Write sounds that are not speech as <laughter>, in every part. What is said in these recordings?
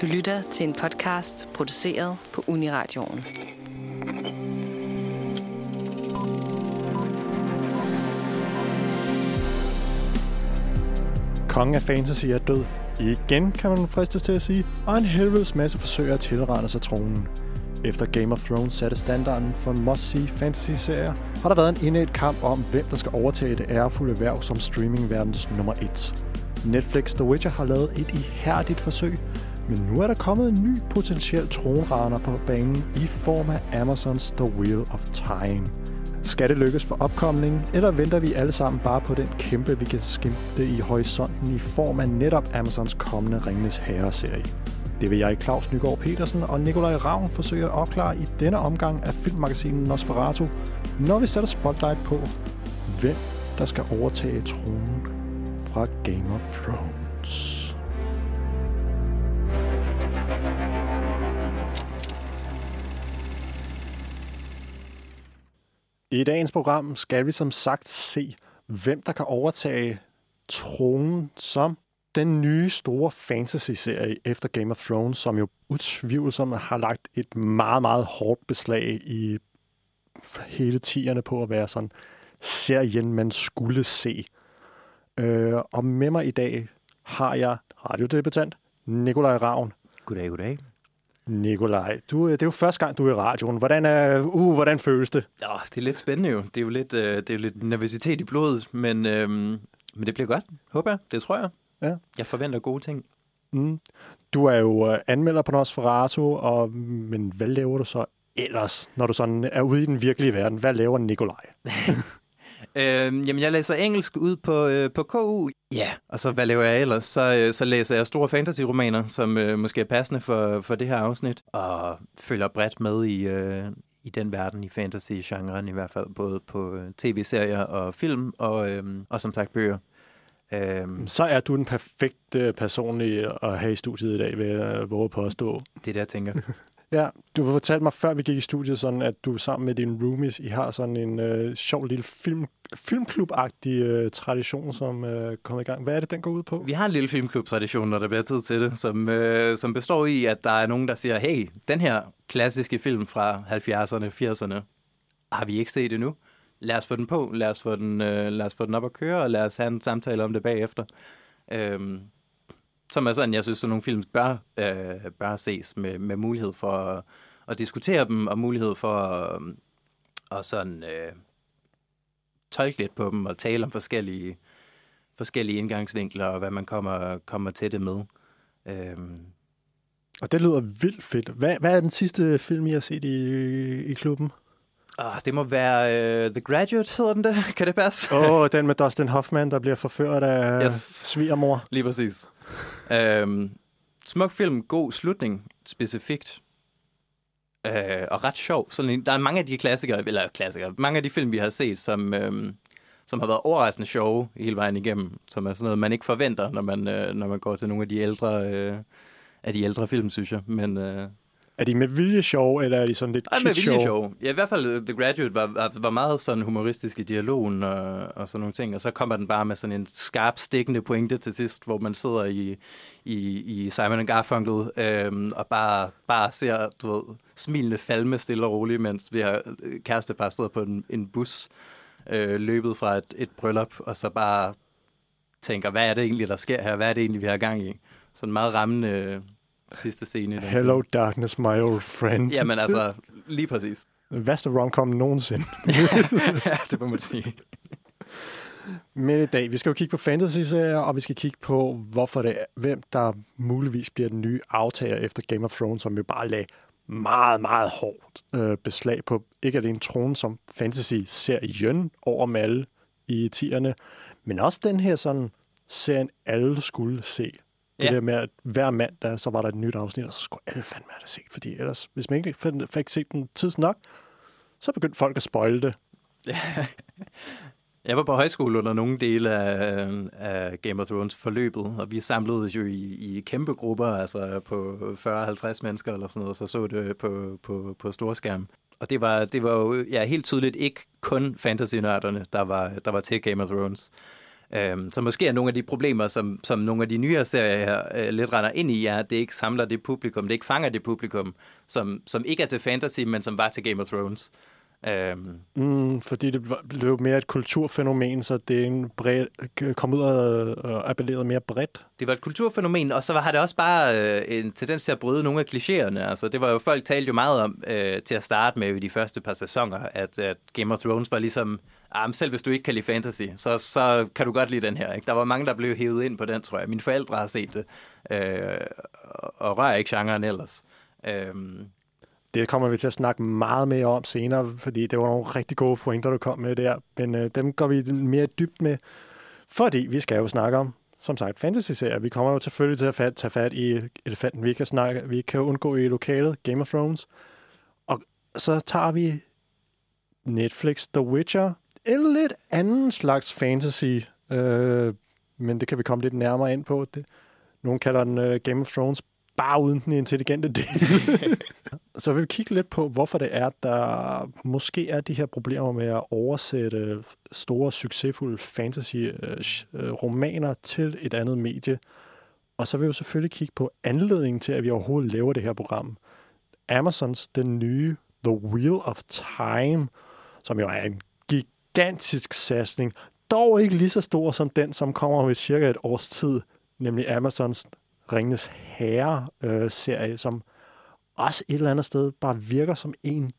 Du lytter til en podcast produceret på Uniradioen. Kongen af fantasy er død. Igen kan man fristes til at sige, og en helvedes masse forsøger at tilrende sig tronen. Efter Game of Thrones satte standarden for must-see fantasy-serier, har der været en indædt kamp om, hvem der skal overtage det ærefulde værv som streamingverdens nummer 1. Netflix The Witcher har lavet et ihærdigt forsøg, men nu er der kommet en ny potentiel tronraner på banen i form af Amazons The Wheel of Time. Skal det lykkes for opkomlingen, eller venter vi alle sammen bare på den kæmpe, vi kan skimte i horisonten i form af netop Amazons kommende Ringnes Herre-serie? Det vil jeg, Claus Nygaard Petersen og Nikolaj Ravn forsøge at opklare i denne omgang af filmmagasinet Nosferatu, når vi sætter spotlight på, hvem der skal overtage tronen fra Game of Thrones. I dagens program skal vi som sagt se, hvem der kan overtage tronen som den nye store fantasy-serie efter Game of Thrones, som jo utvivlsomt har lagt et meget, meget hårdt beslag i hele tierne på at være sådan serien, man skulle se. Øh, og med mig i dag har jeg radiodebutant Nikolaj Ravn. Goddag, goddag. Nikolaj, du, det er jo første gang, du er i radioen. Hvordan, er, uh, hvordan føles det? Ja, det er lidt spændende jo. Det er jo lidt, øh, det er jo lidt nervøsitet i blodet, men, øh, men det bliver godt, håber jeg. Det tror jeg. Ja. Jeg forventer gode ting. Mm. Du er jo uh, anmelder på Nosferatu, og, men hvad laver du så ellers, når du sådan er ude i den virkelige verden? Hvad laver Nikolaj? <laughs> Øh, jamen, jeg læser engelsk ud på, øh, på KU. Ja, og så hvad laver jeg ellers? Så, øh, så læser jeg store fantasy-romaner, som øh, måske er passende for, for det her afsnit, og følger bredt med i, øh, i den verden, i fantasy-genren i hvert fald, både på øh, tv-serier og film, og, øh, og som sagt bøger. Øh, Så er du den perfekte person at have i studiet i dag, vil jeg våge på at stå. det er det, jeg tænker. <laughs> Ja, du fortalte mig, før vi gik i studiet, sådan, at du sammen med dine roomies, I har sådan en øh, sjov lille film, filmklub-agtig øh, tradition, som øh, kommer i gang. Hvad er det, den går ud på? Vi har en lille filmklub-tradition, når der bliver tid til det, som, øh, som består i, at der er nogen, der siger, hey, den her klassiske film fra 70'erne, 80'erne, har vi ikke set endnu. Lad os få den på, lad os få den, øh, lad os få den op at køre, og lad os have en samtale om det bagefter. Øhm, som er sådan, jeg synes, at nogle film bør, øh, bør ses med, med mulighed for at, at diskutere dem, og mulighed for at, at sådan, øh, tolke lidt på dem, og tale om forskellige, forskellige indgangsvinkler, og hvad man kommer, kommer til det med. Øh. Og det lyder vildt fedt. Hvad, hvad er den sidste film, I har set i, i klubben? Åh, det må være uh, The Graduate, hedder den det? <laughs> Kan det passe? Åh, oh, <laughs> den med Dustin Hoffman, der bliver forført af Yes. svigermor. Lige præcis. øhm, smuk film, god slutning, specifikt. Øh, og ret sjov. Sådan en, der er mange af de klassikere, eller klassikere, mange af de film, vi har set, som, øhm, som har været overraskende sjove hele vejen igennem, som er sådan noget, man ikke forventer, når man, øh, når man går til nogle af de ældre, øh, af de ældre film, synes jeg. Men, øh, Er de med vilje sjov, eller er de sådan lidt ej, med vilje sjov? sjov. Ja, i hvert fald The Graduate var, var, meget sådan humoristisk i dialogen og, og sådan nogle ting. Og så kommer den bare med sådan en skarp, stikkende pointe til sidst, hvor man sidder i, i, i Simon Garfunkel øhm, og bare, bare ser, du ved, smilende falme stille og roligt, mens vi har kærestepar sidder på en, en bus øh, løbet fra et, et bryllup, og så bare tænker, hvad er det egentlig, der sker her? Hvad er det egentlig, vi har gang i? Sådan meget rammende sidste scene. i den Hello film. darkness, my old friend. Jamen altså, lige præcis. Den værste romcom nogensinde. <laughs> ja, det må man sige. Men i dag, vi skal jo kigge på fantasy-serier, og vi skal kigge på, hvorfor det er, hvem der muligvis bliver den nye aftager efter Game of Thrones, som jo bare lagde meget, meget hårdt øh, beslag på, ikke alene tronen som fantasy-serien over med alle i tierne, men også den her sådan serien, alle skulle se. Det Ja. der med, at hver mandag, så var der et nyt afsnit, og så skulle alle fandme have det set, fordi ellers, hvis man ikke fik, set den tids nok, så begyndte folk at spoile det. <laughs> Jeg var på højskole under nogle dele af, af Game of Thrones forløbet, og vi samledes jo i, i kæmpe grupper, altså på 40-50 mennesker eller sådan noget, så så det på, på, på storskærm. Og det var, det var jo ja, helt tydeligt ikke kun fantasy-nørderne, der var, der var til Game of Thrones. Øhm, så måske er nogle af de problemer, som, som nogle af de nyere serier øh, lidt render ind i, er, at det ikke samler det publikum, det ikke fanger det publikum, som, som ikke er til fantasy, men som var til Game of Thrones. Øhm. Mm, fordi det blev mere et kulturfænomen, så det er en bred, kom ud og, og appelleret mere bredt. Det var et kulturfænomen, og så har det også bare øh, en tendens til at bryde nogle af klichéerne. Altså, det var jo, folk talte jo meget om øh, til at starte med i de første par sæsoner, at, at Game of Thrones var ligesom, ah, selv hvis du ikke kan lide fantasy, så, så kan du godt lide den her. Ikke? Der var mange, der blev hævet ind på den, tror jeg. Mine forældre har set det, øh, og rører ikke genren ellers. Øh, det kommer vi til at snakke meget mere om senere, fordi det var nogle rigtig gode pointer, du kom med der. Men øh, dem går vi mere dybt med, fordi vi skal jo snakke om, som sagt, fantasy-serier. Vi kommer jo selvfølgelig til at fat, tage fat i elefanten, vi kan, snakke, vi kan undgå i lokalet, Game of Thrones. Og så tager vi Netflix The Witcher, en lidt anden slags fantasy, øh, men det kan vi komme lidt nærmere ind på. Det, nogen kalder den uh, Game of Thrones bare uden den intelligente del. <laughs> så vil vi kigge lidt på, hvorfor det er, der måske er de her problemer med at oversætte store, succesfulde fantasy-romaner til et andet medie. Og så vil vi jo selvfølgelig kigge på anledningen til, at vi overhovedet laver det her program. Amazons den nye The Wheel of Time, som jo er en gigantisk satsning, dog ikke lige så stor som den, som kommer med cirka et års tid, nemlig Amazons Ringnes Herre-serie, øh, som også et eller andet sted bare virker som en...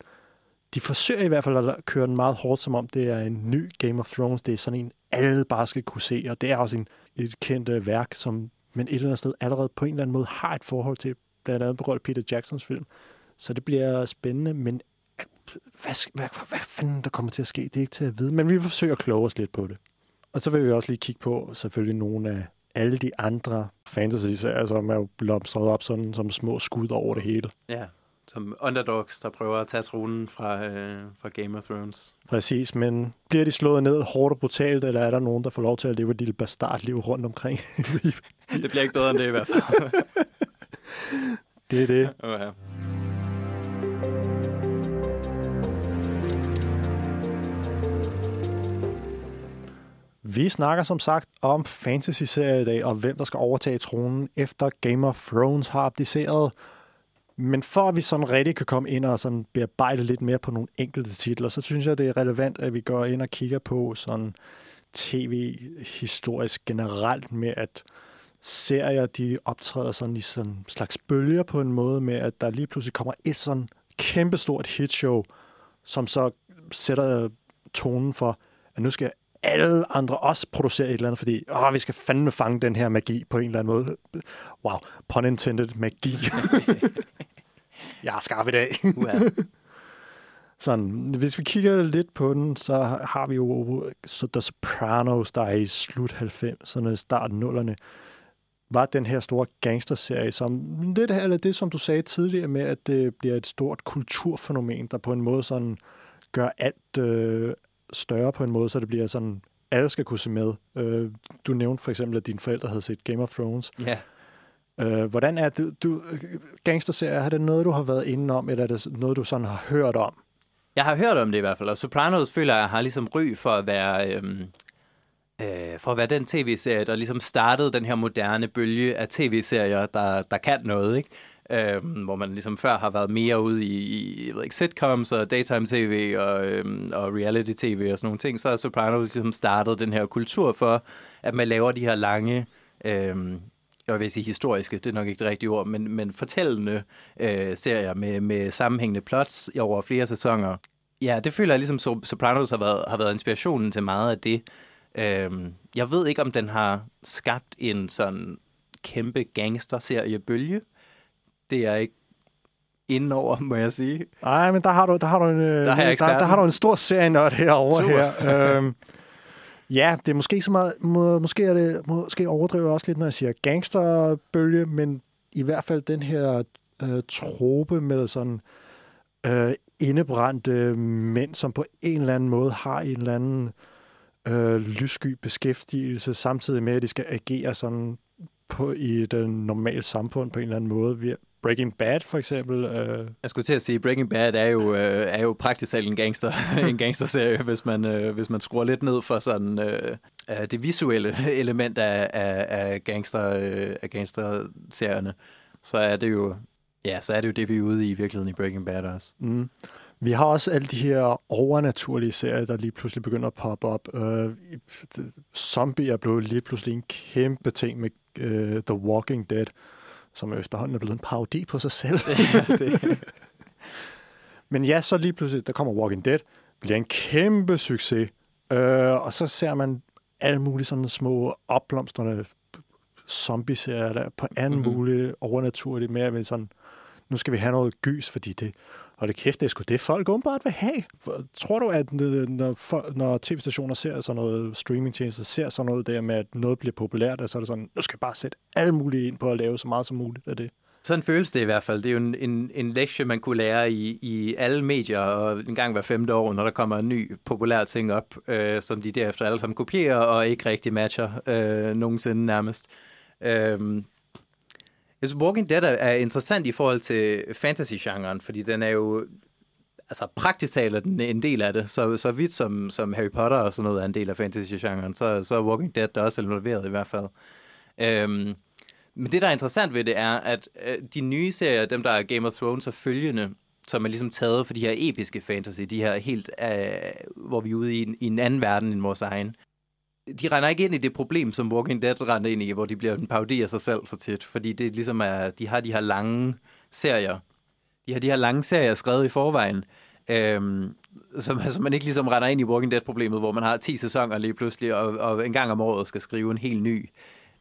De forsøger i hvert fald at køre den meget hårdt, som om det er en ny Game of Thrones. Det er sådan en, alle bare skal kunne se, og det er også en, et kendt øh, værk, som men et eller andet sted allerede på en eller anden måde har et forhold til, blandt andet på grund af Peter Jacksons film. Så det bliver spændende, men hvad, hvad, hvad, fanden der kommer til at ske, det er ikke til at vide, men vi vil forsøge at kloge os lidt på det. Og så vil vi også lige kigge på selvfølgelig nogle af alle de andre fantasy-serier, som er jo blomstret op sådan, som små skud over det hele. Ja, som underdogs, der prøver at tage tronen fra, øh, fra Game of Thrones. Præcis, men bliver de slået ned hårdt og brutalt, eller er der nogen, der får lov til at leve et lille bastardliv rundt omkring? <laughs> det bliver ikke bedre end det i hvert fald. <laughs> det er det. Okay. Vi snakker som sagt om fantasy-serier i dag, og hvem der skal overtage tronen efter Game of Thrones har abdiceret. Men for at vi sådan rigtig kan komme ind og sådan bearbejde lidt mere på nogle enkelte titler, så synes jeg, det er relevant, at vi går ind og kigger på sådan tv-historisk generelt med, at serier, de optræder sådan i sådan slags bølger på en måde med, at der lige pludselig kommer et sådan kæmpestort hitshow, som så sætter tonen for, at nu skal alle andre også producerer et eller andet, fordi åh, vi skal fandme fange den her magi på en eller anden måde. Wow, pun intended, magi. <laughs> Jeg er skarp i dag. <laughs> Sådan, hvis vi kigger lidt på den, så har vi jo så The Sopranos, der er i slut 90'erne, start 0'erne, var den her store gangsterserie, som det, eller det, som du sagde tidligere med, at det bliver et stort kulturfænomen, der på en måde sådan gør alt, øh, større på en måde, så det bliver sådan, alle skal kunne se med. Øh, du nævnte for eksempel, at dine forældre havde set Game of Thrones. Ja. Øh, hvordan er det, du, gangsterserier, er det noget, du har været inde om, eller er det noget, du sådan har hørt om? Jeg har hørt om det i hvert fald, og Sopranos føler jeg har ligesom ry for at være, øhm, øh, for at være den tv-serie, der ligesom startede den her moderne bølge af tv-serier, der, der kan noget, ikke? Øh, hvor man ligesom før har været mere ude i, i jeg ved ikke, sitcoms og daytime tv og, øh, og reality tv og sådan nogle ting, så har Sopranos ligesom startet den her kultur for, at man laver de her lange, øh, jeg vil sige historiske, det er nok ikke det rigtige ord, men, men fortællende øh, serier med, med sammenhængende plots over flere sæsoner. Ja, det føler jeg ligesom, Sopranos har været, har været inspirationen til meget af det. Øhm, jeg ved ikke, om den har skabt en sådan kæmpe gangster-serie-bølge, det er ikke over, må jeg sige. Nej, men der har du, der har du, en, øh, der, har der, der har du en stor serienørd herovre her. <laughs> øhm, ja, det er måske så meget, må, måske er det, måske overdriver også lidt, når jeg siger gangsterbølge, men i hvert fald den her øh, trope med sådan øh, indebrændte mænd, som på en eller anden måde har en eller anden øh, lyssky beskæftigelse, samtidig med, at de skal agere sådan på i det normale samfund på en eller anden måde. Vi, Breaking Bad for eksempel. Øh, Jeg skulle til at sige, Breaking Bad er jo, øh, er jo praktisk talt en, gangster, <laughs> en gangsterserie, hvis man, øh, hvis man skruer lidt ned for sådan, øh, øh, det visuelle element af, af, af, gangster, øh, af gangsterserierne. Så er det jo ja, så er det jo det, vi er ude i i virkeligheden i Breaking Bad også. mm. Vi har også alle de her overnaturlige serier, der lige pludselig begynder at poppe op. Zombie er blevet lige pludselig en kæmpe ting med øh, The Walking Dead, som efterhånden er blevet en parodi på sig selv. Ja, det, <laughs> Men ja, så lige pludselig, der kommer Walking Dead, bliver en kæmpe succes. Øh, og så ser man alle mulige sådan små opblomstrende zombie-serier, der er på anden Mhm. mm-hmm. mulig overnaturligt med, med sådan, nu skal vi have noget gys, fordi det, og det kæft, det er sgu det, folk åbenbart vil have. Tror du, at når, folk, når tv-stationer ser sådan noget, streamingtjenester ser sådan noget der med, at noget bliver populært, så er det sådan, nu skal jeg bare sætte alle mulige ind på at lave så meget som muligt af det. sådan føles det i hvert fald. Det er jo en, en, en lektie, man kunne lære i, i alle medier, og en gang hver femte år, når der kommer en ny populær ting op, øh, som de derefter alle sammen kopierer, og ikke rigtig matcher øh, nogensinde nærmest. Øh, jeg synes, Walking Dead er, interessant i forhold til fantasy-genren, fordi den er jo altså praktisk taler den en del af det. Så, så vidt som, som Harry Potter og sådan noget er en del af fantasy-genren, så, så er Walking Dead der også involveret i hvert fald. Øhm, men det, der er interessant ved det, er, at øh, de nye serier, dem der er Game of Thrones og følgende, som er ligesom taget for de her episke fantasy, de her helt, øh, hvor vi er ude i en, i en anden verden end vores egen, de render ikke ind i det problem, som Walking Dead render ind i, hvor de bliver en parodi af sig selv så tit, fordi det ligesom er, de har de her lange serier, de har de her lange serier skrevet i forvejen, øhm, som, altså, man ikke ligesom render ind i Walking Dead-problemet, hvor man har 10 sæsoner lige pludselig, og, og en gang om året skal skrive en helt ny,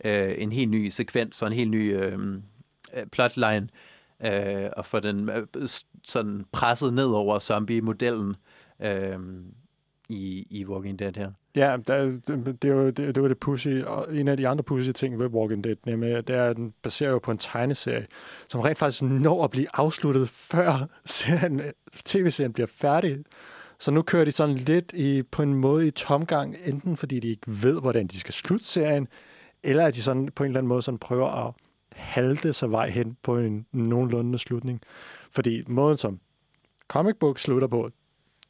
øh, en helt ny sekvens og en helt ny øhm, øh, plotline, øh, og få den øh, sådan presset ned over zombie-modellen øh, i, i Walking Dead her. Ja, der, det, det, det, det var det pussy, og en af de andre pussy ting ved Walking Dead, nemlig, det er, at den baserer jo på en tegneserie, som rent faktisk når at blive afsluttet, før serien, tv-serien bliver færdig. Så nu kører de sådan lidt i, på en måde i tomgang, enten fordi de ikke ved, hvordan de skal slutte serien, eller at de sådan på en eller anden måde sådan prøver at halte sig vej hen på en nogenlunde slutning. Fordi måden, som comic book slutter på,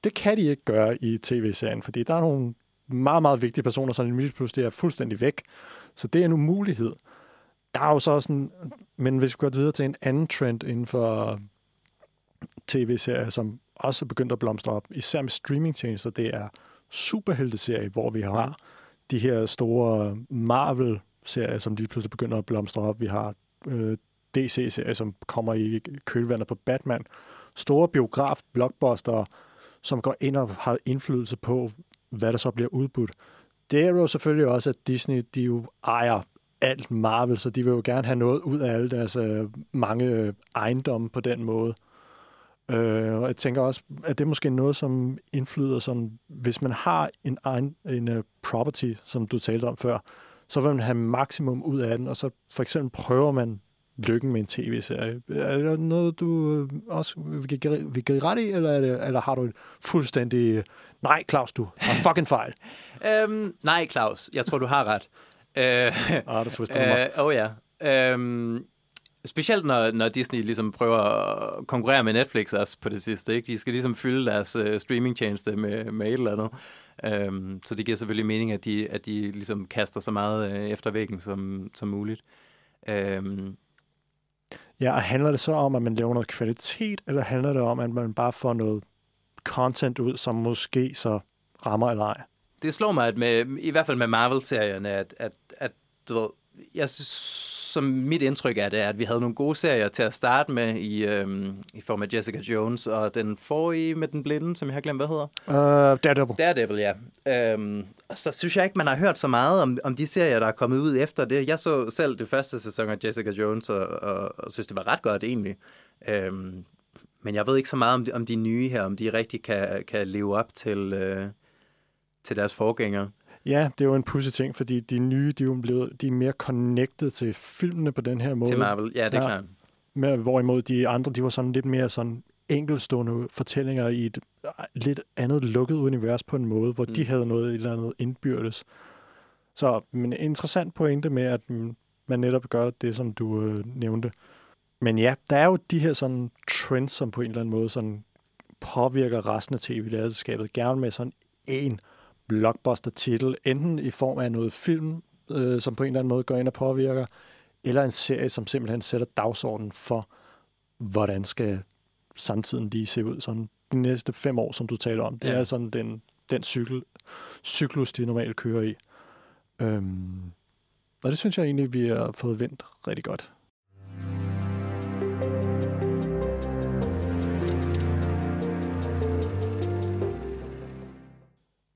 det kan de ikke gøre i tv-serien, fordi der er nogle meget, meget vigtige personer, som lige pludselig er fuldstændig væk. Så det er en umulighed. Der er jo så sådan, men hvis vi går videre til en anden trend inden for tv-serier, som også er begyndt at blomstre op, især med streamingtjenester, det er superhelteserie, hvor vi har de her store Marvel-serier, som lige pludselig begynder at blomstre op. Vi har øh, DC-serier, som kommer i kølvandet på Batman. Store biograf-blockbuster, som går ind og har indflydelse på, hvad der så bliver udbudt. Det er jo selvfølgelig også, at Disney, de jo ejer alt Marvel, så de vil jo gerne have noget ud af alle deres øh, mange øh, ejendomme på den måde. Øh, og jeg tænker også, at det er måske noget, som indflyder sådan, hvis man har en, egen, en uh, property, som du talte om før, så vil man have maksimum ud af den, og så for eksempel prøver man lykken med en tv-serie. Er det noget, du øh, også vil give, ret i, eller, er det, eller har du et fuldstændig, øh, nej Claus, du har <laughs> fucking fejl. Øhm, nej, Claus, jeg tror, du har ret. Øh, Ah, det du mig. Øh, oh ja. Øhm, specielt når, når Disney ligesom prøver at konkurrere med Netflix også på det sidste. Ikke? De skal ligesom fylde deres øh, streamingtjeneste med, med et eller andet. Øhm, så det giver selvfølgelig mening, at de, at de ligesom kaster så meget øh, efter væggen som, som muligt. Øhm, Ja, og handler det så om, at man laver noget kvalitet, eller handler det om, at man bare får noget content ud, som måske så rammer eller ej? det slår mig, at med, i hvert fald med Marvel-serierne, at, at, at du ved, jeg synes, som mit indtryk af det, er, at vi havde nogle gode serier til at starte med i, øhm, i form af Jessica Jones, og den forrige med den blinde, som jeg har glemt, hvad hedder. Uh, Daredevil. Daredevil, ja. Øhm, og så synes jeg ikke, man har hørt så meget om, om de serier, der er kommet ud efter det. Jeg så selv det første sæson af Jessica Jones, og, og, og synes, det var ret godt egentlig. Øhm, men jeg ved ikke så meget om de, om de nye her, om de rigtig kan, kan leve op til, øh, til deres forgængere. Ja, det er jo en pudsig ting, fordi de nye, de er jo blevet, de er mere connected til filmene på den her måde. Til Marvel, ja, det er Ja. klart. Med, hvorimod de andre, de var sådan lidt mere sådan enkelstående fortællinger i et øh, lidt andet lukket univers på en måde, hvor mm. de havde noget et eller andet indbyrdes. Så men en interessant pointe med, at man netop gør det, som du øh, nævnte. Men ja, der er jo de her sådan trends, som på en eller anden måde sådan påvirker resten af tv-landskabet. Gerne med sådan en blockbuster-titel, enten i form af noget film, øh, som på en eller anden måde går ind og påvirker, eller en serie, som simpelthen sætter dagsordenen for, hvordan skal samtiden lige se ud. Sådan de næste fem år, som du taler om. Det ja. er sådan den, den cykel, cyklus, de normalt kører i. Øhm, og det synes jeg egentlig, vi har fået vendt rigtig godt.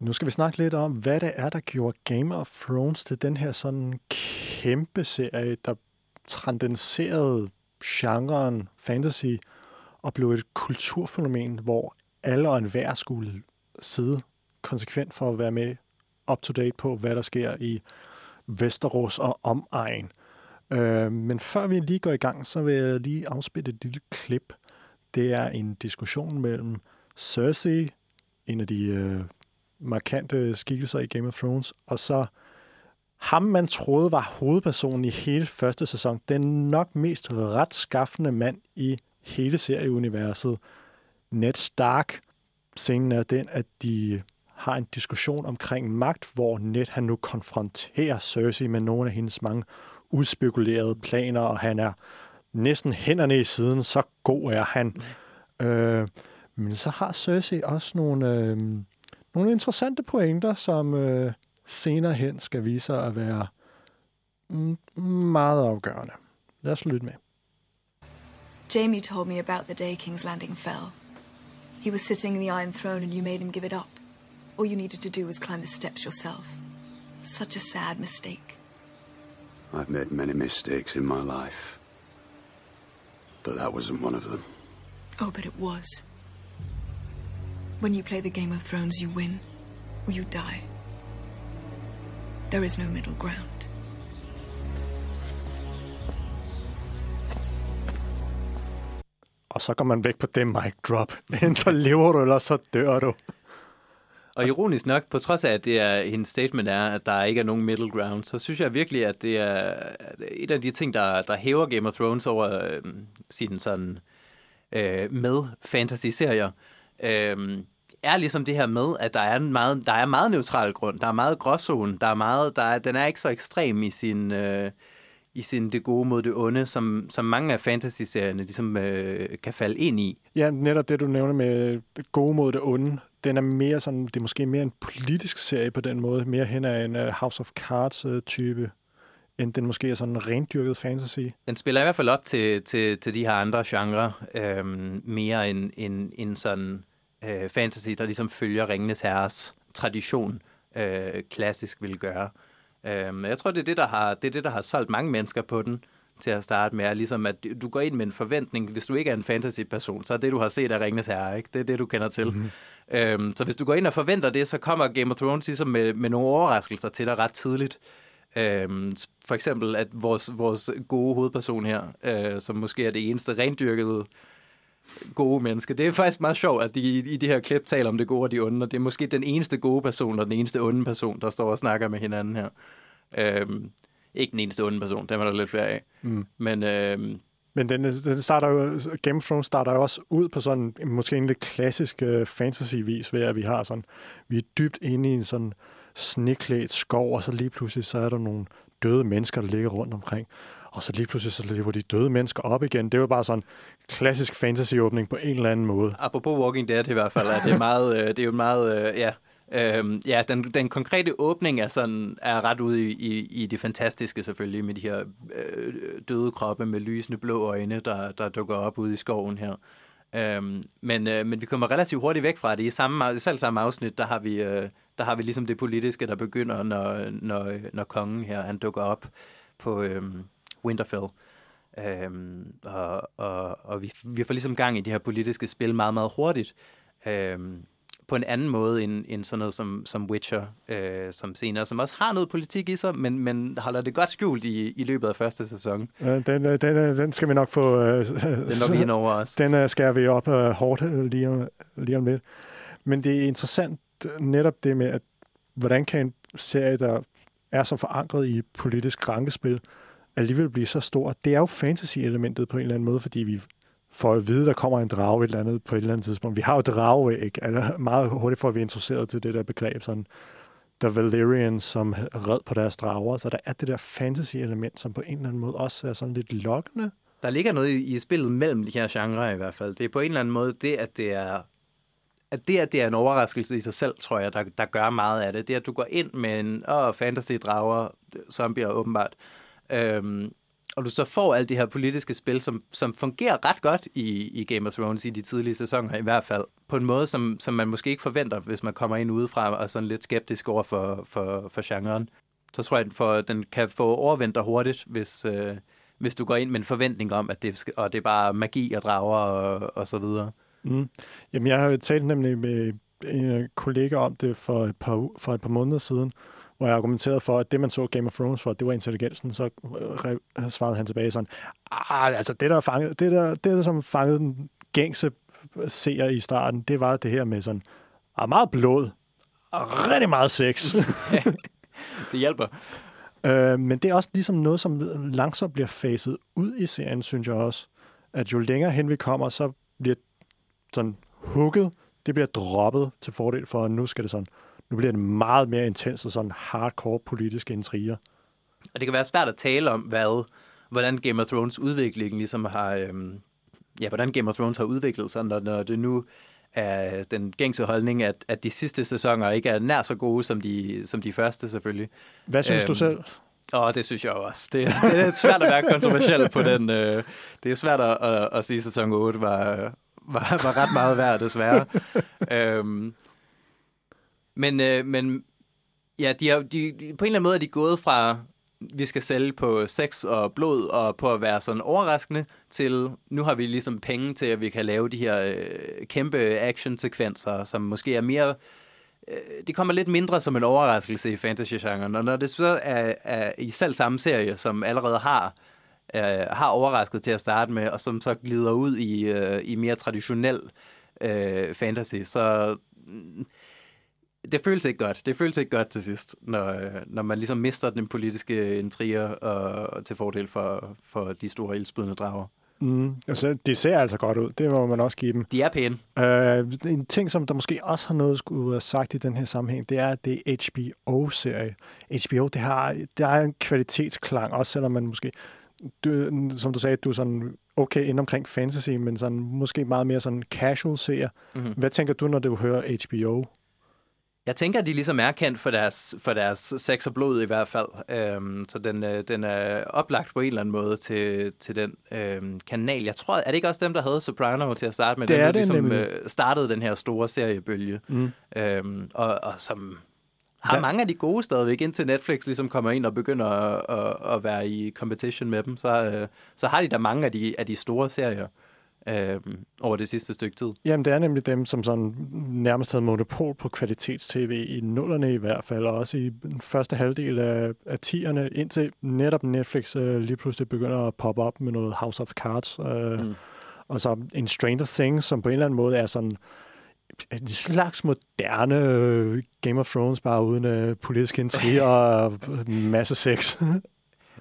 Nu skal vi snakke lidt om, hvad det er, der gjorde Game of Thrones til den her sådan kæmpe serie, der transcenderede genren fantasy og blev et kulturfænomen, hvor alle og enhver skulle sidde konsekvent for at være med up-to-date på, hvad der sker i Vesterås og omegn. Øh, men før vi lige går i gang, så vil jeg lige afspille et lille klip. Det er en diskussion mellem Cersei, en af de øh, markante skikkelser i Game of Thrones, og så ham, man troede var hovedpersonen i hele første sæson, den nok mest retskaffende mand i hele serieuniverset, Ned Stark. Scenen er den, at de har en diskussion omkring magt, hvor Ned han nu konfronterer Cersei med nogle af hendes mange udspekulerede planer, og han er næsten hænderne i siden, så god er han. Øh, men så har Cersei også nogle, øh, nogle interessante pointer, som øh, senere hen skal vise sig at være meget afgørende. Lad os lytte med. Jamie told me about the day King's Landing fell. He was sitting in the Iron Throne and you made him give it up. All you needed to do was climb the steps yourself. Such a sad mistake. I've made many mistakes in my life. But that wasn't one of them. Oh, but it was. When you play the Game of Thrones, you win or you die. There is no middle ground. Og så går man væk på det mic drop. <laughs> Enten så lever du, eller så dør du. Og ironisk nok, på trods af, at det er, hendes statement er, at der ikke er nogen middle ground, så synes jeg virkelig, at det er et af de ting, der, der hæver Game of Thrones over øh, sin sådan øh, med fantasy-serier. Øh, er ligesom det her med, at der er en meget, der er meget neutral grund, der er meget gråzone, der er meget, der er, den er ikke så ekstrem i sin, øh, i sin det gode mod det onde, som, som mange af fantasy-serierne ligesom, øh, kan falde ind i. Ja, netop det, du nævner med det gode mod det onde, den er mere sådan, det er måske mere en politisk serie på den måde, mere hen af en uh, House of Cards-type, uh, end den måske er sådan en rendyrket fantasy. Den spiller i hvert fald op til, til, til de her andre genrer, øh, mere end, end, end sådan øh, fantasy, der ligesom følger Ringenes Herres tradition, øh, klassisk vil gøre. Øh, jeg tror, det er det, der har, det er det, der har solgt mange mennesker på den til at starte med, er ligesom at du går ind med en forventning. Hvis du ikke er en fantasy-person, så er det, du har set af Ringenes Herre, ikke? det er det, du kender til. Mm-hmm. Øhm, så hvis du går ind og forventer det, så kommer Game of Thrones ligesom med, med nogle overraskelser til dig ret tidligt. Øhm, for eksempel, at vores, vores gode hovedperson her, øh, som måske er det eneste rendyrkede gode menneske. Det er faktisk meget sjovt, at de i de her klip taler om det gode og de onde, og det er måske den eneste gode person og den eneste onde person, der står og snakker med hinanden her. Øhm, ikke den eneste onde person, den var der lidt flere af. Mm. Men, øhm, men den, den starter jo, Game of Thrones starter jo også ud på sådan måske en lidt klassisk uh, fantasy-vis, ved at vi har sådan, vi er dybt inde i en sådan sneklædt skov, og så lige pludselig så er der nogle døde mennesker, der ligger rundt omkring og så lige pludselig så lever de døde mennesker op igen. Det var bare sådan en klassisk fantasy-åbning på en eller anden måde. Apropos Walking Dead i hvert fald, er det, <laughs> meget, øh, det er jo meget, øh, ja, Øhm, ja, den, den konkrete åbning er, sådan, er ret ude i, i, i det fantastiske selvfølgelig, med de her øh, døde kroppe med lysende blå øjne, der, der dukker op ude i skoven her. Øhm, men, øh, men vi kommer relativt hurtigt væk fra det. I samme, selv samme afsnit, der har vi, øh, der har vi ligesom det politiske, der begynder, når, når, når kongen her han dukker op på, øh, Winterfell. Øhm, og og, og vi, vi får ligesom gang i de her politiske spil meget, meget hurtigt. Øhm, på en anden måde end, end sådan noget som, som Witcher, øh, som senere, som også har noget politik i sig, men, men holder det godt skjult i, i løbet af første sæson. Ja, den, øh, den, øh, den skal vi nok få... Øh, den når vi henover os. <laughs> Den øh, skal vi op øh, hårdt øh, lige, om, lige om lidt. Men det er interessant netop det med, at hvordan kan en serie, der er så forankret i politisk rankespil, alligevel blive så stor. Det er jo fantasy-elementet på en eller anden måde, fordi vi får at vide, at der kommer en drage et eller andet på et eller andet tidspunkt. Vi har jo drage, ikke? eller meget hurtigt får vi introduceret til det der begreb, sådan der Valyrians, som red på deres drager, så der er det der fantasy-element, som på en eller anden måde også er sådan lidt lokkende. Der ligger noget i, i spillet mellem de her genrer i hvert fald. Det er på en eller anden måde det, at det er at det, at det er en overraskelse i sig selv, tror jeg, der, der gør meget af det. Det, at du går ind med en åh, fantasy-drager, zombier åbenbart, øhm, og du så får alt det her politiske spil, som, som fungerer ret godt i, i Game of Thrones i de tidlige sæsoner i hvert fald, på en måde, som, som man måske ikke forventer, hvis man kommer ind udefra og er sådan lidt skeptisk over for, for, for genren. Så tror jeg, at for, den kan få overvendt dig hurtigt, hvis, øh, hvis du går ind med en forventning om, at det, og det er bare magi og drager og, og så videre. Mm. Jamen, jeg har talt nemlig med en kollega om det for et par, for et par måneder siden, hvor jeg argumenterede for, at det, man så Game of Thrones for, det var intelligensen, så øh, svarede han tilbage sådan, ah, altså det, der, fanget, det, der, det der som fangede den gængse seer i starten, det var det her med sådan, ah, meget blod, og rigtig meget sex. <laughs> det hjælper. Øh, men det er også ligesom noget, som langsomt bliver faset ud i serien, synes jeg også. At jo længere hen vi kommer, så bliver sådan hugget, det bliver droppet til fordel for, at nu skal det sådan, nu bliver det meget mere intens og sådan hardcore politiske intriger. Og det kan være svært at tale om, hvad, hvordan Game of Thrones udvikling ligesom har, øhm, ja, hvordan Game of Thrones har udviklet sig, når, når det nu er den gængse holdning, at, at de sidste sæsoner ikke er nær så gode som de, som de første selvfølgelig. Hvad synes øhm, du selv? Og det synes jeg også. Det, <laughs> det er svært at være kontroversiel på den. Øh, det er svært at, at, at sige, at sæson 8 var, var, var ret meget værd, desværre. <laughs> øhm, men, øh, men ja, de er, de, de, på en eller anden måde er de gået fra, vi skal sælge på sex og blod og på at være sådan overraskende, til nu har vi ligesom penge til, at vi kan lave de her øh, kæmpe action-sekvenser, som måske er mere... Øh, det kommer lidt mindre som en overraskelse i fantasy-genren, og når det så er, er i selv samme serie, som allerede har øh, har overrasket til at starte med, og som så glider ud i, øh, i mere traditionel øh, fantasy, så mm, det føles ikke godt. Det føles ikke godt til sidst, når, når man ligesom mister den politiske intriger og, til fordel for, for de store ildspydende drager. Mm, altså, det ser altså godt ud. Det må man også give dem. De er pæne. Uh, en ting, som der måske også har noget skulle have sagt i den her sammenhæng, det er, at det er HBO-serie. HBO, det har, det har en kvalitetsklang, også selvom man måske du, som du sagde, du er sådan okay ind omkring fantasy, men sådan måske meget mere sådan casual seer. Mm-hmm. Hvad tænker du, når du hører HBO? Jeg tænker, at de ligesom er kendt for deres, for deres sex og blod i hvert fald. Øhm, så den, øh, den er oplagt på en eller anden måde til, til den øhm, kanal. Jeg tror, er det ikke også dem, der havde Soprano til at starte med? Det dem, er det ligesom, øh, startede den her store seriebølge. Mm. Øhm, og, og som har mange af de gode stadigvæk, indtil Netflix ligesom kommer ind og begynder at, at, at være i competition med dem, så, øh, så har de da mange af de, af de store serier øh, over det sidste stykke tid. Jamen, det er nemlig dem, som sådan nærmest havde monopol på kvalitets-tv i nullerne i hvert fald, og også i den første halvdel af, af tierne, indtil netop Netflix øh, lige pludselig begynder at poppe op med noget House of Cards, øh, mm. og så en Stranger Things, som på en eller anden måde er sådan en slags moderne øh, Game of Thrones, bare uden uh, politisk intrig <laughs> og masse sex.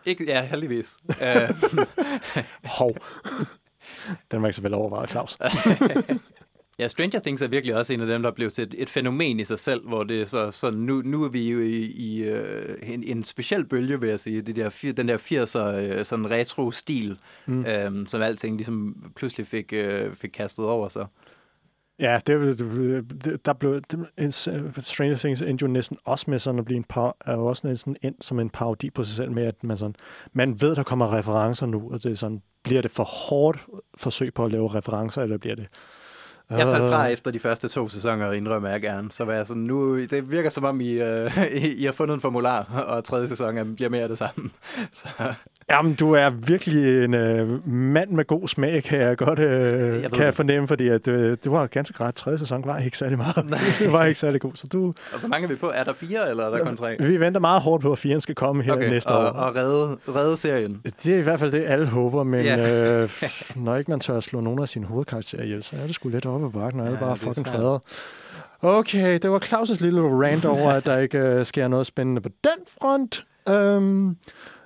Ikke, ja, heldigvis. <laughs> Hov. Den var ikke så vel overvejet, Claus. <laughs> ja, Stranger Things er virkelig også en af dem, der blev til et, et fænomen i sig selv, hvor det så, så nu, nu er vi jo i, i uh, en, en speciel bølge, vil jeg sige. Det der, den der 80'er uh, sådan retro-stil, mm. um, som alting ligesom pludselig fik, uh, fik kastet over sig. Ja, det, det, der blev det, en, Stranger Things endte jo næsten også med sådan at blive en par, er jo også næsten ind som en parodi på sig selv med, at man, sådan, man ved, der kommer referencer nu, og det er sådan, bliver det for hårdt forsøg på at lave referencer, eller bliver det jeg faldt fra efter de første to sæsoner, indrømmer jeg gerne. Så var jeg sådan, nu, det virker som om, I, uh, <laughs> I har fundet en formular, og tredje sæson bliver mere af det samme. <laughs> Så. Jamen, du er virkelig en uh, mand med god smag, kan jeg godt uh, jeg kan jeg fornemme, fordi at, uh, du har ganske ret. Tredje sæson var ikke særlig meget. <laughs> det var ikke særlig god. Så du, og hvor mange er vi på? Er der fire, eller er der kun tre? Vi venter meget hårdt på, at firen skal komme her okay, næste og, år. Og redde, redde serien. Det er i hvert fald det, alle håber, men yeah. uh, <laughs> når ikke man tør at slå nogen af sine hovedkarakterer ihjel, så er det sgu lidt op ad bakken, og ja, alle bare fucking fader. Okay, det var Claus' lille rant over, at der ikke uh, sker noget spændende på den front. Um,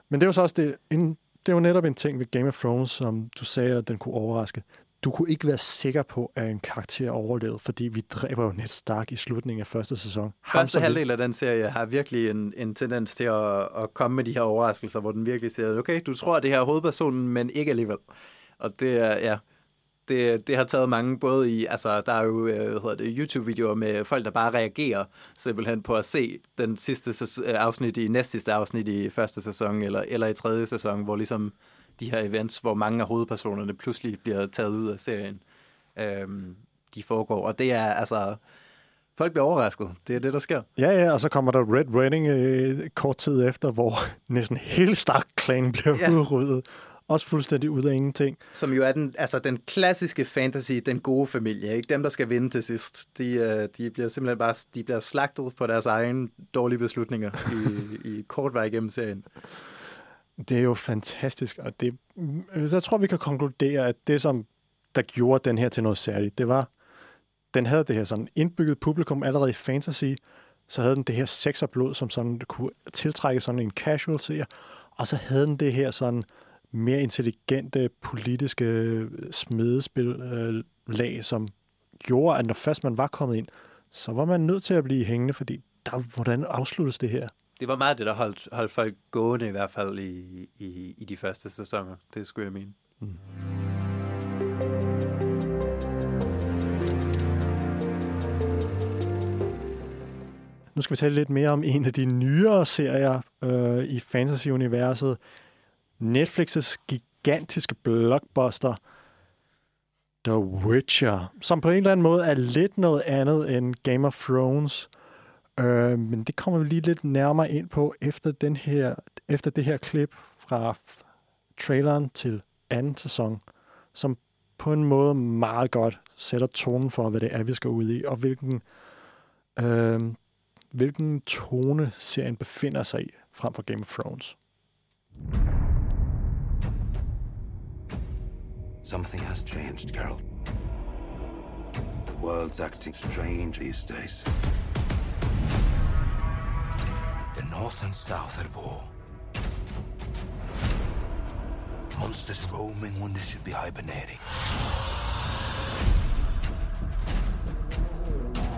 Men det er jo så også det, en, det er jo netop en ting ved Game of Thrones, som du sagde, at den kunne overraske. Du kunne ikke være sikker på, at en karakter overlevede, fordi vi dræber jo Ned Stark i slutningen af første sæson. Ham, Første halvdel af den serie har virkelig en, en tendens til at, at komme med de her overraskelser, hvor den virkelig siger, okay, du tror, at det her er hovedpersonen, men ikke alligevel. Og det er, ja, det, det har taget mange, både i, altså der er jo, øh, hvad hedder det, YouTube-videoer med folk, der bare reagerer simpelthen på at se den sidste øh, afsnit i næst sidste afsnit i første sæson, eller, eller i tredje sæson, hvor ligesom de her events, hvor mange af hovedpersonerne pludselig bliver taget ud af serien, øhm, de foregår. Og det er altså, folk bliver overrasket. Det er det, der sker. Ja, ja, og så kommer der Red Wedding øh, kort tid efter, hvor <laughs> næsten hele Stark-klanen bliver Ja. ja. udryddet. Også fuldstændig ud af ingenting. Som jo er den, altså den klassiske fantasy, den gode familie. Ikke dem, der skal vinde til sidst. De, øh, de bliver simpelthen bare de bliver slagtet på deres egne dårlige beslutninger i, i kort vej igennem serien. Det er jo fantastisk, og det, mm, jeg tror, vi kan konkludere, at det, som der gjorde den her til noget særligt, det var, den havde det her sådan indbygget publikum allerede i fantasy, så havde den det her sex og blod, som sådan kunne tiltrække sådan en casual seer, og så havde den det her sådan mere intelligente politiske smedespil øh, lag, som gjorde, at når først man var kommet ind, så var man nødt til at blive hængende, fordi der, hvordan afsluttes det her? Det var meget det, der holdt, holdt folk gående i hvert fald i, i, i de første sæsoner. Det skulle jeg mene. Nu skal vi tale lidt mere om en af de nyere serier øh, i fantasy-universet. Netflix's gigantiske blockbuster, The Witcher, som på en eller anden måde er lidt noget andet end Game of Thrones. Øh, men det kommer vi lige lidt nærmere ind på efter, den her, efter det her klip fra traileren til anden sæson, som på en måde meget godt sætter tonen for, hvad det er, vi skal ud i, og hvilken øh, hvilken tone serien befinder sig i frem for Game of Thrones. Something has changed, Geralt. The world's acting strange these days. The North and South at war. Monsters roaming when they should be hibernating.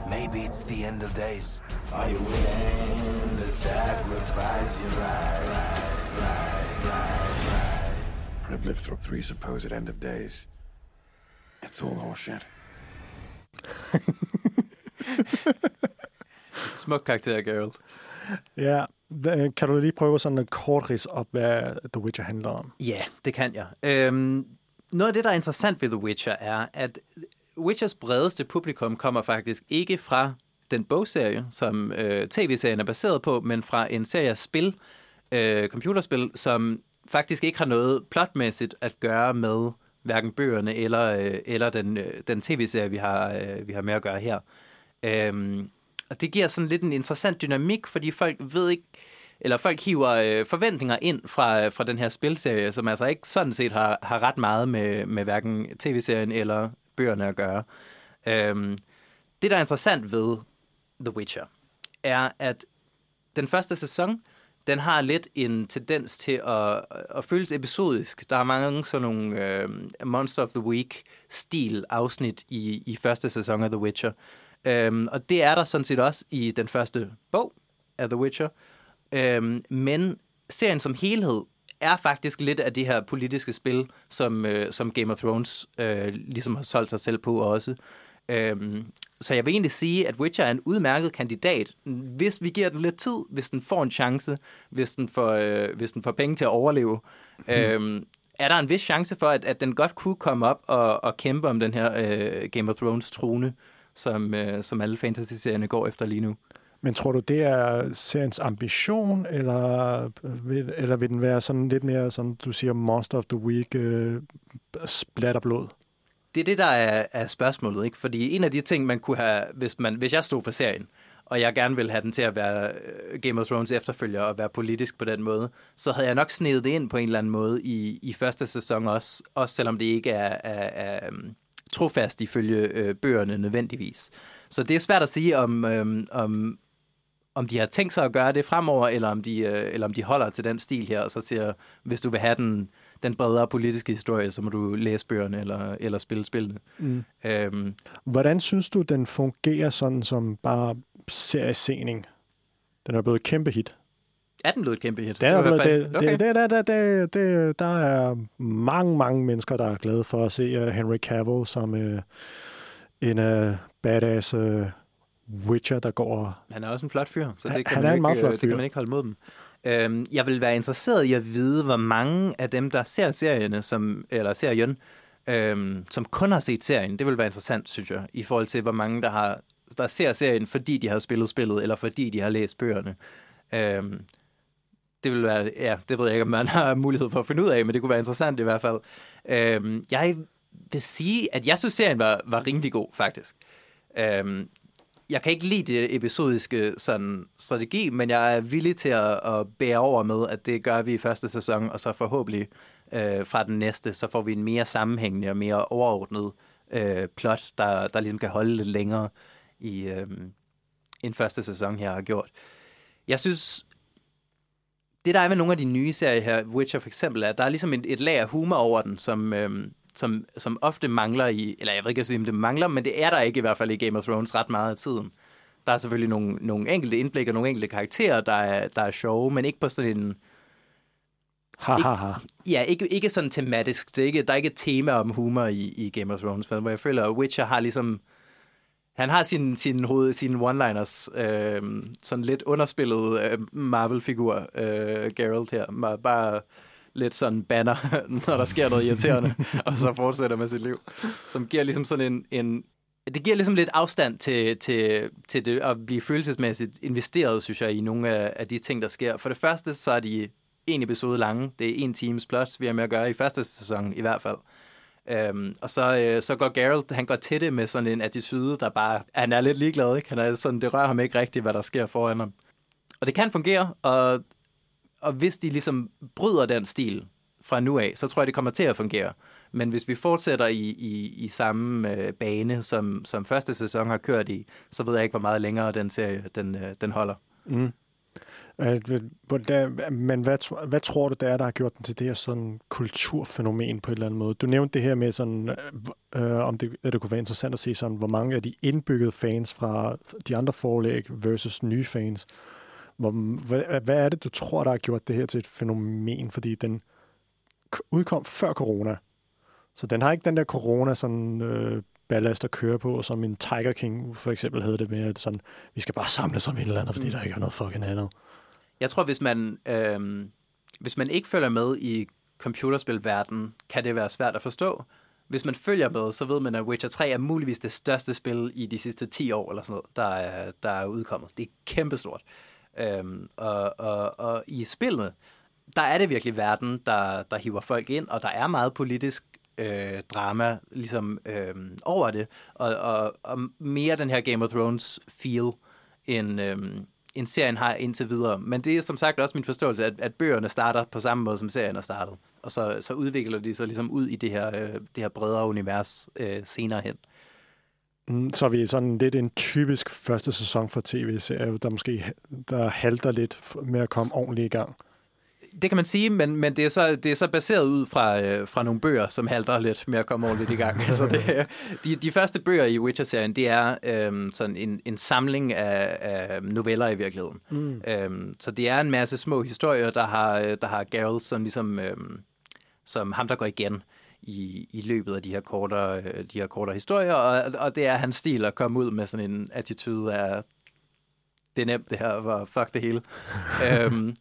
Maybe it's the end of days. Are you willing to sacrifice your life? I've lived through three supposed end of days. It's all horseshit. <laughs> Smuk karakter, Geralt. Ja, da- kan du lige prøve sådan en kort ris op, hvad The Witcher handler om? Ja, det kan jeg. Øhm, noget af det, der er interessant ved The Witcher, er, at Witchers bredeste publikum kommer faktisk ikke fra den bogserie, som øh, tv-serien er baseret på, men fra en serie af spil, øh, computerspil, som faktisk ikke har noget plotmæssigt at gøre med hverken bøgerne eller, øh, eller den, øh, den tv-serie, vi har, øh, vi har med at gøre her. Øhm, og det giver sådan lidt en interessant dynamik, fordi folk ved ikke, eller folk hiver øh, forventninger ind fra, øh, fra den her spilserie, som altså ikke sådan set har, har ret meget med, med hverken tv-serien eller bøgerne at gøre. Øhm, det, der er interessant ved The Witcher, er, at den første sæson, den har lidt en tendens til at, at føles episodisk. Der er mange sådan nogle øh, Monster of the Week-stil afsnit i, i første sæson af The Witcher. Øhm, og det er der sådan set også i den første bog af The Witcher. Øhm, men serien som helhed er faktisk lidt af det her politiske spil, som, øh, som Game of Thrones øh, ligesom har solgt sig selv på også. Øhm, så jeg vil egentlig sige, at Witcher er en udmærket kandidat, hvis vi giver den lidt tid, hvis den får en chance, hvis den får, øh, hvis den får penge til at overleve. øhm, er der en vis chance for, at, at den godt kunne komme op og, og kæmpe om den her øh, Game of Thrones trone, som, øh, som alle fantasy-serierne går efter lige nu? Men tror du, det er seriens ambition, eller vil, eller vil den være sådan lidt mere, som du siger, Monster of the Week, øh, splatterblod? Det er det, der er, er spørgsmålet, ikke? Fordi en af de ting, man kunne have, hvis, man, hvis jeg stod for serien, og jeg gerne ville have den til at være øh, Game of Thrones efterfølger og være politisk på den måde, så havde jeg nok snedet det ind på en eller anden måde i, i første sæson også, også selvom det ikke er, er, er øh, trofast ifølge øh, bøgerne nødvendigvis. Så det er svært at sige, om, øh, om, om de har tænkt sig at gøre det fremover, eller om de, øh, eller om de holder til den stil her, og så siger, hvis du vil have den, den bredere politiske historie, så må du læse bøgerne eller, eller spille spillene. Mm. Øhm, Hvordan synes du, den fungerer sådan som bare seriesening? Den er blevet et kæmpe hit. er den blevet et kæmpe hit? Den er blevet, det, okay. det, det, det, det, det, det, der er mange, mange mennesker, der er glade for at se uh, Henry Cavill som uh, en uh, badass uh, Witcher, der går og Han er også en flot fyr, så Han- det kan, han man, er en meget ikke, flot øh, det fyr. kan man ikke holde mod dem. Øhm, jeg vil være interesseret i at vide, hvor mange af dem, der ser serierne, som, eller serien, øhm, som kun har set serien, det vil være interessant, synes jeg, i forhold til, hvor mange, der, har, der ser serien, fordi de har spillet spillet, eller fordi de har læst bøgerne. Øhm, det vil være, ja, det ved jeg ikke, om man har <laughs> mulighed for at finde ud af, men det kunne være interessant i hvert fald. Øhm, jeg vil sige, at jeg synes, serien var, var rimelig god, faktisk. Øhm, jeg kan ikke lide det episodiske sådan, strategi, men jeg er villig til at, at bære over med, at det gør vi i første sæson, og så forhåbentlig øh, fra den næste, så får vi en mere sammenhængende og mere overordnet øh, plot, der, der ligesom kan holde lidt længere i øh, en første sæson her har gjort. Jeg synes, det der er med nogle af de nye serier her, Witcher for eksempel, er, at der er ligesom et, et lag af humor over den, som, øh, som, som ofte mangler i, eller jeg ved ikke, om det mangler, men det er der ikke i hvert fald i Game of Thrones ret meget af tiden. Der er selvfølgelig nogle, nogle enkelte indblik og nogle enkelte karakterer, der er, der er sjove, men ikke på sådan en, ha, ha, ha. ja, ikke, ikke sådan tematisk. Det er ikke, der er ikke et tema om humor i, i Game of Thrones, men hvor jeg føler, at Witcher har ligesom, han har sin, sin hoved, sine one-liners, øh, sådan lidt underspillet øh, Marvel-figur, øh, Geralt her, bare lidt sådan banner, <laughs> når der sker noget irriterende, <laughs> og så fortsætter med sit liv. Som giver ligesom sådan en, en det giver ligesom lidt afstand til, til, til det at blive følelsesmæssigt investeret, synes jeg, i nogle af, af de ting, der sker. For det første, så er de en episode lange. Det er en times plus, vi har med at gøre i første sæson i hvert fald. Øhm, og så, øh, så går Geralt, han går til det med sådan en attitude, der bare, han er lidt ligeglad, ikke? Han er sådan, det rører ham ikke rigtigt, hvad der sker foran ham. Og det kan fungere, og, og hvis de ligesom bryder den stil fra nu af, så tror jeg, det kommer til at fungere. Men hvis vi fortsætter i, i, i samme øh, bane, som, som første sæson har kørt i, så ved jeg ikke, hvor meget længere den serie den, øh, den holder. Mm. Øh, men hvad, hvad tror du, det er, der har gjort den til det her sådan kulturfænomen på en eller anden måde? Du nævnte det her med sådan, øh, øh, om det, at det kunne være interessant at se sådan, hvor mange af de indbyggede fans fra de andre forlæg versus nye fans. Hvor, hvad, hvad er det, du tror, der har gjort det her til et fænomen? Fordi den udkom før corona. Så den har ikke den der corona sådan øh, ballast at køre på, som en Tiger King for eksempel havde det med, at sådan, vi skal bare samles om et eller andet, fordi der ikke er noget fucking andet. Jeg tror, hvis man, øh, hvis man ikke følger med i computerspilverdenen, kan det være svært at forstå. Hvis man følger med, så ved man, at Witcher 3 er muligvis det største spil i de sidste 10 år, eller sådan noget, der er, der er udkommet. Det er kæmpestort. Øhm, og, og, og i spillet, der er det virkelig verden, der, der hiver folk ind, og der er meget politisk øh, drama ligesom øh, over det, og, og, og mere den her Game of Thrones feel, end, øh, end serien har indtil videre. Men det er som sagt også min forståelse, at, at bøgerne starter på samme måde, som serien er startet. Og så, så udvikler de sig ligesom ud i det her, øh, det her bredere univers øh, senere hen. Mm, Så er vi sådan lidt en typisk første sæson for tv-serier, der måske der halter lidt med at komme ordentligt i gang. Det kan man sige, men, men det, er så, det er så baseret ud fra, øh, fra nogle bøger, som halter lidt med at komme ordentligt i gang. <laughs> så det, de, de første bøger i Witcher-serien, det er øh, sådan en, en samling af, af noveller i virkeligheden. Mm. Øh, så det er en masse små historier, der har, øh, der har Geralt som, ligesom, øh, som ham, der går igen i, i løbet af de her kortere, øh, de her kortere historier, og, og det er hans stil at komme ud med sådan en attitude af, det er nemt det her, hvor fuck det hele. <laughs> øhm,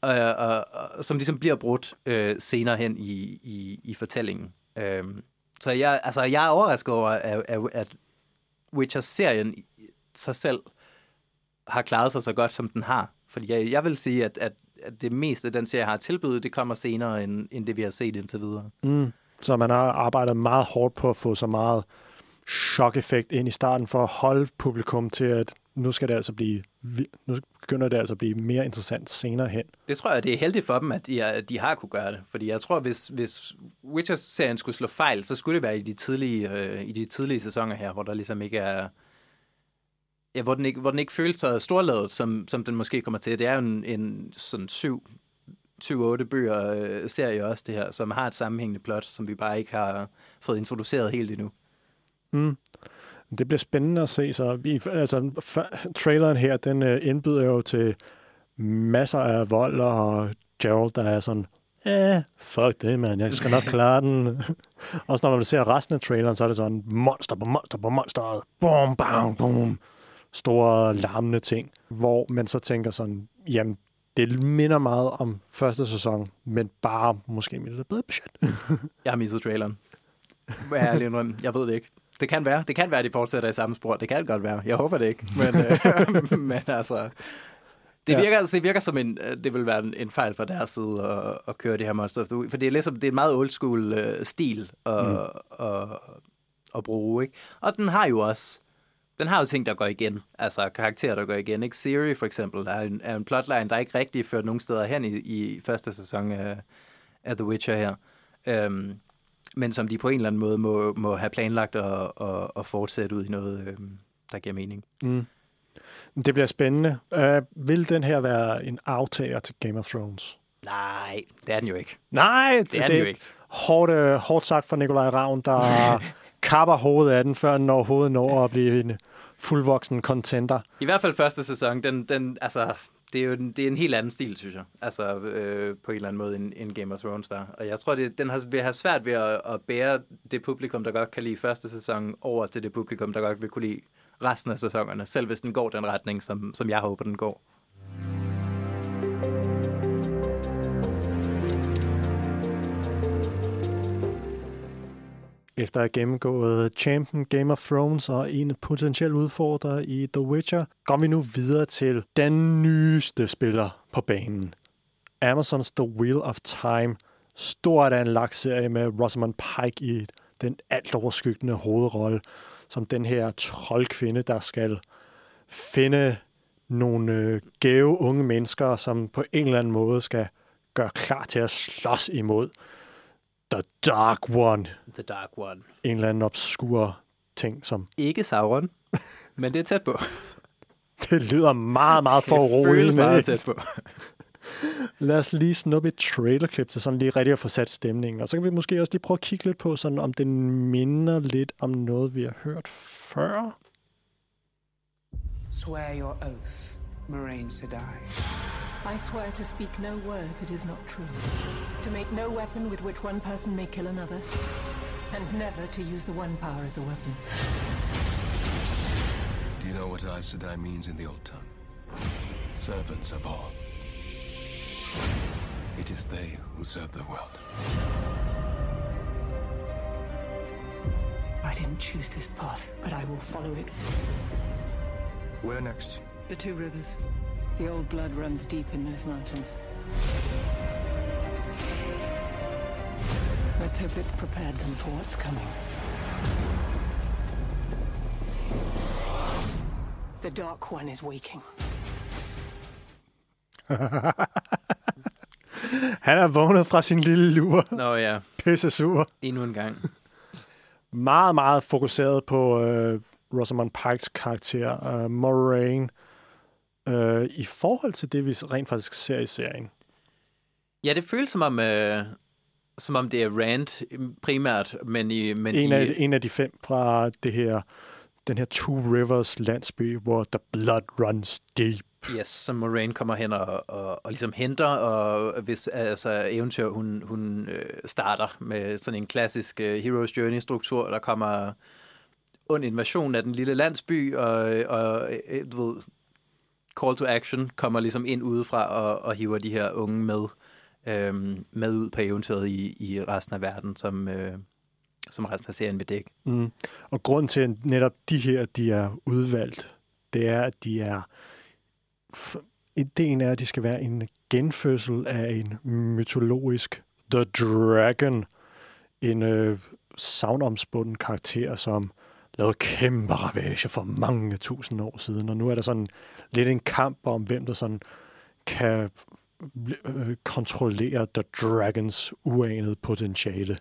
og, og, og, som ligesom bliver brudt øh, senere hen i, i, i fortællingen. Øhm, så jeg, altså, jeg er overrasket over, at, at, at Witcher-serien sig selv har klaret sig så godt, som den har. Fordi jeg, jeg vil sige, at, at, at det meste af den serie har tilbydet, det kommer senere, end, end det vi har set indtil videre. Mm. Så man har arbejdet meget hårdt på at få så meget chok-effekt ind i starten for at holde publikum til, at nu skal det altså blive, nu begynder det altså at blive mere interessant senere hen. Det tror jeg, det er heldigt for dem, at de, at de har kunne gøre det. Fordi jeg tror, hvis, hvis Witcher-serien skulle slå fejl, så skulle det være i de tidlige, øh, i de tidlige sæsoner her, hvor der ligesom ikke er... ja, hvor, den ikke, hvor den ikke føles så storladet, som, som den måske kommer til. Det er jo en, en sådan syv, 7-8 bøger øh, serie også, det her, som har et sammenhængende plot, som vi bare ikke har fået introduceret helt endnu. Mm. Det bliver spændende at se. Så vi, altså, traileren her, den øh, indbyder jo til masser af vold, og Gerald, der er sådan, eh, fuck det, man, jeg skal nok <laughs> klare den. Også når man ser resten af traileren, så er det sådan monster på monster på monster, bum, bam, bum, store larmende ting, hvor man så tænker sådan, jamen, det minder meget om første sæson, men bare måske med lidt bedre budget. <laughs> Jeg har misset traileren. Jeg indrømme. Jeg ved det ikke. Det kan være. Det kan være, at de fortsætter i samme spor. Det kan godt være. Jeg håber det ikke. Men, øh, <laughs> men altså... Det Ja. virker, altså, det virker som en, øh, det vil være en, en fejl fra deres side at, at køre det her monster ud. For det er ligesom, det er en meget old school øh, stil at, mm. at, at bruge, ikke? Og den har jo også, den har jo ting, der går igen. Altså karakterer, der går igen, ikke? Siri for eksempel er en, er en plotline, der ikke rigtig ført nogen steder hen i, i første sæson af, af The Witcher her. Øhm, men som de på en eller anden måde må, må have planlagt at, at, at fortsætte ud i noget, øhm, der giver mening. Mm. Det bliver spændende. Uh, vil den her være en aftager til Game of Thrones? Nej, det er den jo ikke. Nej, Det er den jo ikke. Hårdt, øh, hårdt sagt fra Nikolaj Ravn, der <laughs> kapper hovedet af den, før den overhovedet når at blive en fuldvoksen contender. I hvert fald første sæson, den, den, altså, det er jo en, det er en helt anden stil, synes jeg. Altså øh, på en eller anden måde, end, end Game of Thrones var. Og jeg tror, det, den har, vil have svært ved at, at bære det publikum, der godt kan lide første sæson, over til det publikum, der godt vil kunne lide resten af sæsonerne, selv hvis den går den retning, som, som jeg håber, den går. Efter at have gennemgået Champion, Game of Thrones og en potentiel udfordrer i The Witcher, går vi nu videre til den nyeste spiller på banen. Amazons The Wheel of Time. Stort anlagt serie med Rosamund Pike i den alt overskyggende hovedrolle, som den her troldkvinde, der skal finde nogle øh, gave unge mennesker, som på en eller anden måde skal gøre klar til at slås imod The Dark One The Dark One. en eller anden obskur ting, som Ikke Sauron, men det er tæt på. <laughs> det lyder meget, meget Det føles foruroligende. meget tæt på. <laughs> Lad os lige snuppe et trailerklip til sådan lige rigtig at få sat stemningen. Og så kan vi måske også lige prøve at kigge lidt på, sådan, om den minder lidt om noget, vi har hørt før. Swear your oath, Moraine Sedai. I swear to speak no word that is not true, to make no weapon with which one person may kill another, and never to use the one power as a weapon. Do you know what Aes Sedai means in the old tongue? Servants of all. It is they who serve the world. I didn't choose this path, but I will follow it. Where next? The two rivers. The old blood runs deep in those mountains. Let's hope it's prepared them for what's coming. The Dark One is waking. <laughs> Han er vågnet fra sin lille lur. Nå ja, Pisse sur. endnu en gang. Meget, meget fokuseret på øh, Rosamund Pikes karakter, øh, Moraine, øh, i forhold til det, vi rent faktisk ser i serien. Ja, det føles som om, øh, som om det er Rand primært, men i... Men En de, af, en af de fem fra det her, den her Two Rivers landsby, hvor the blood runs deep. Yes, som Moraine kommer hen og, og, og ligesom henter, og hvis altså, eventyr, hun, hun øh, starter med sådan en klassisk øh, Hero's Journey-struktur, der kommer ond invasion af den lille landsby, og, og øh, du ved, call to action kommer ligesom ind udefra og, og hiver de her unge med, øh, med ud på eventyret i, i resten af verden, som, øh, som resten af serien vil dække. Mm. Og grund til, at netop de her, de er udvalgt, det er, at de er... Ideen er, at de skal være en genfødsel af en mytologisk The Dragon. En øh, savnomspunden karakter, som lavet kæmpe ravage for mange tusind år siden. Og nu er der sådan lidt en kamp om, hvem der sådan kan øh, kontrollere The Dragons uanede potentiale.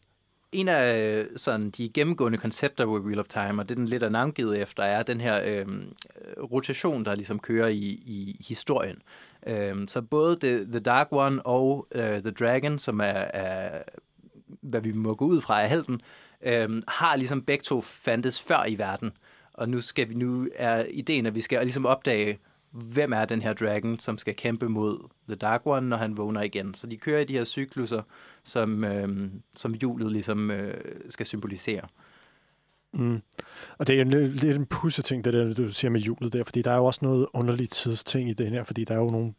en af øh, sådan, de gennemgående koncepter ved Wheel of Time, og det den lidt er navngivet efter, er den her øh, rotation, der ligesom kører i, i historien. Øh, så både The, The Dark One og øh, The Dragon, som er, er, hvad vi må gå ud fra er helten, øh, øhm, har ligesom begge to fandtes før i verden. Og nu skal vi nu er ideen, at vi skal ligesom opdage, hvem er den her dragon, som skal kæmpe mod The Dark One, når han vågner igen. Så de kører i de her cykluser, som, øhm, som hjulet ligesom øh, skal symbolisere. Mm. Og det er en lidt, en pusset ting, det der, du siger med hjulet der, fordi der er jo også noget underligt tidsting i det her, fordi der er jo nogle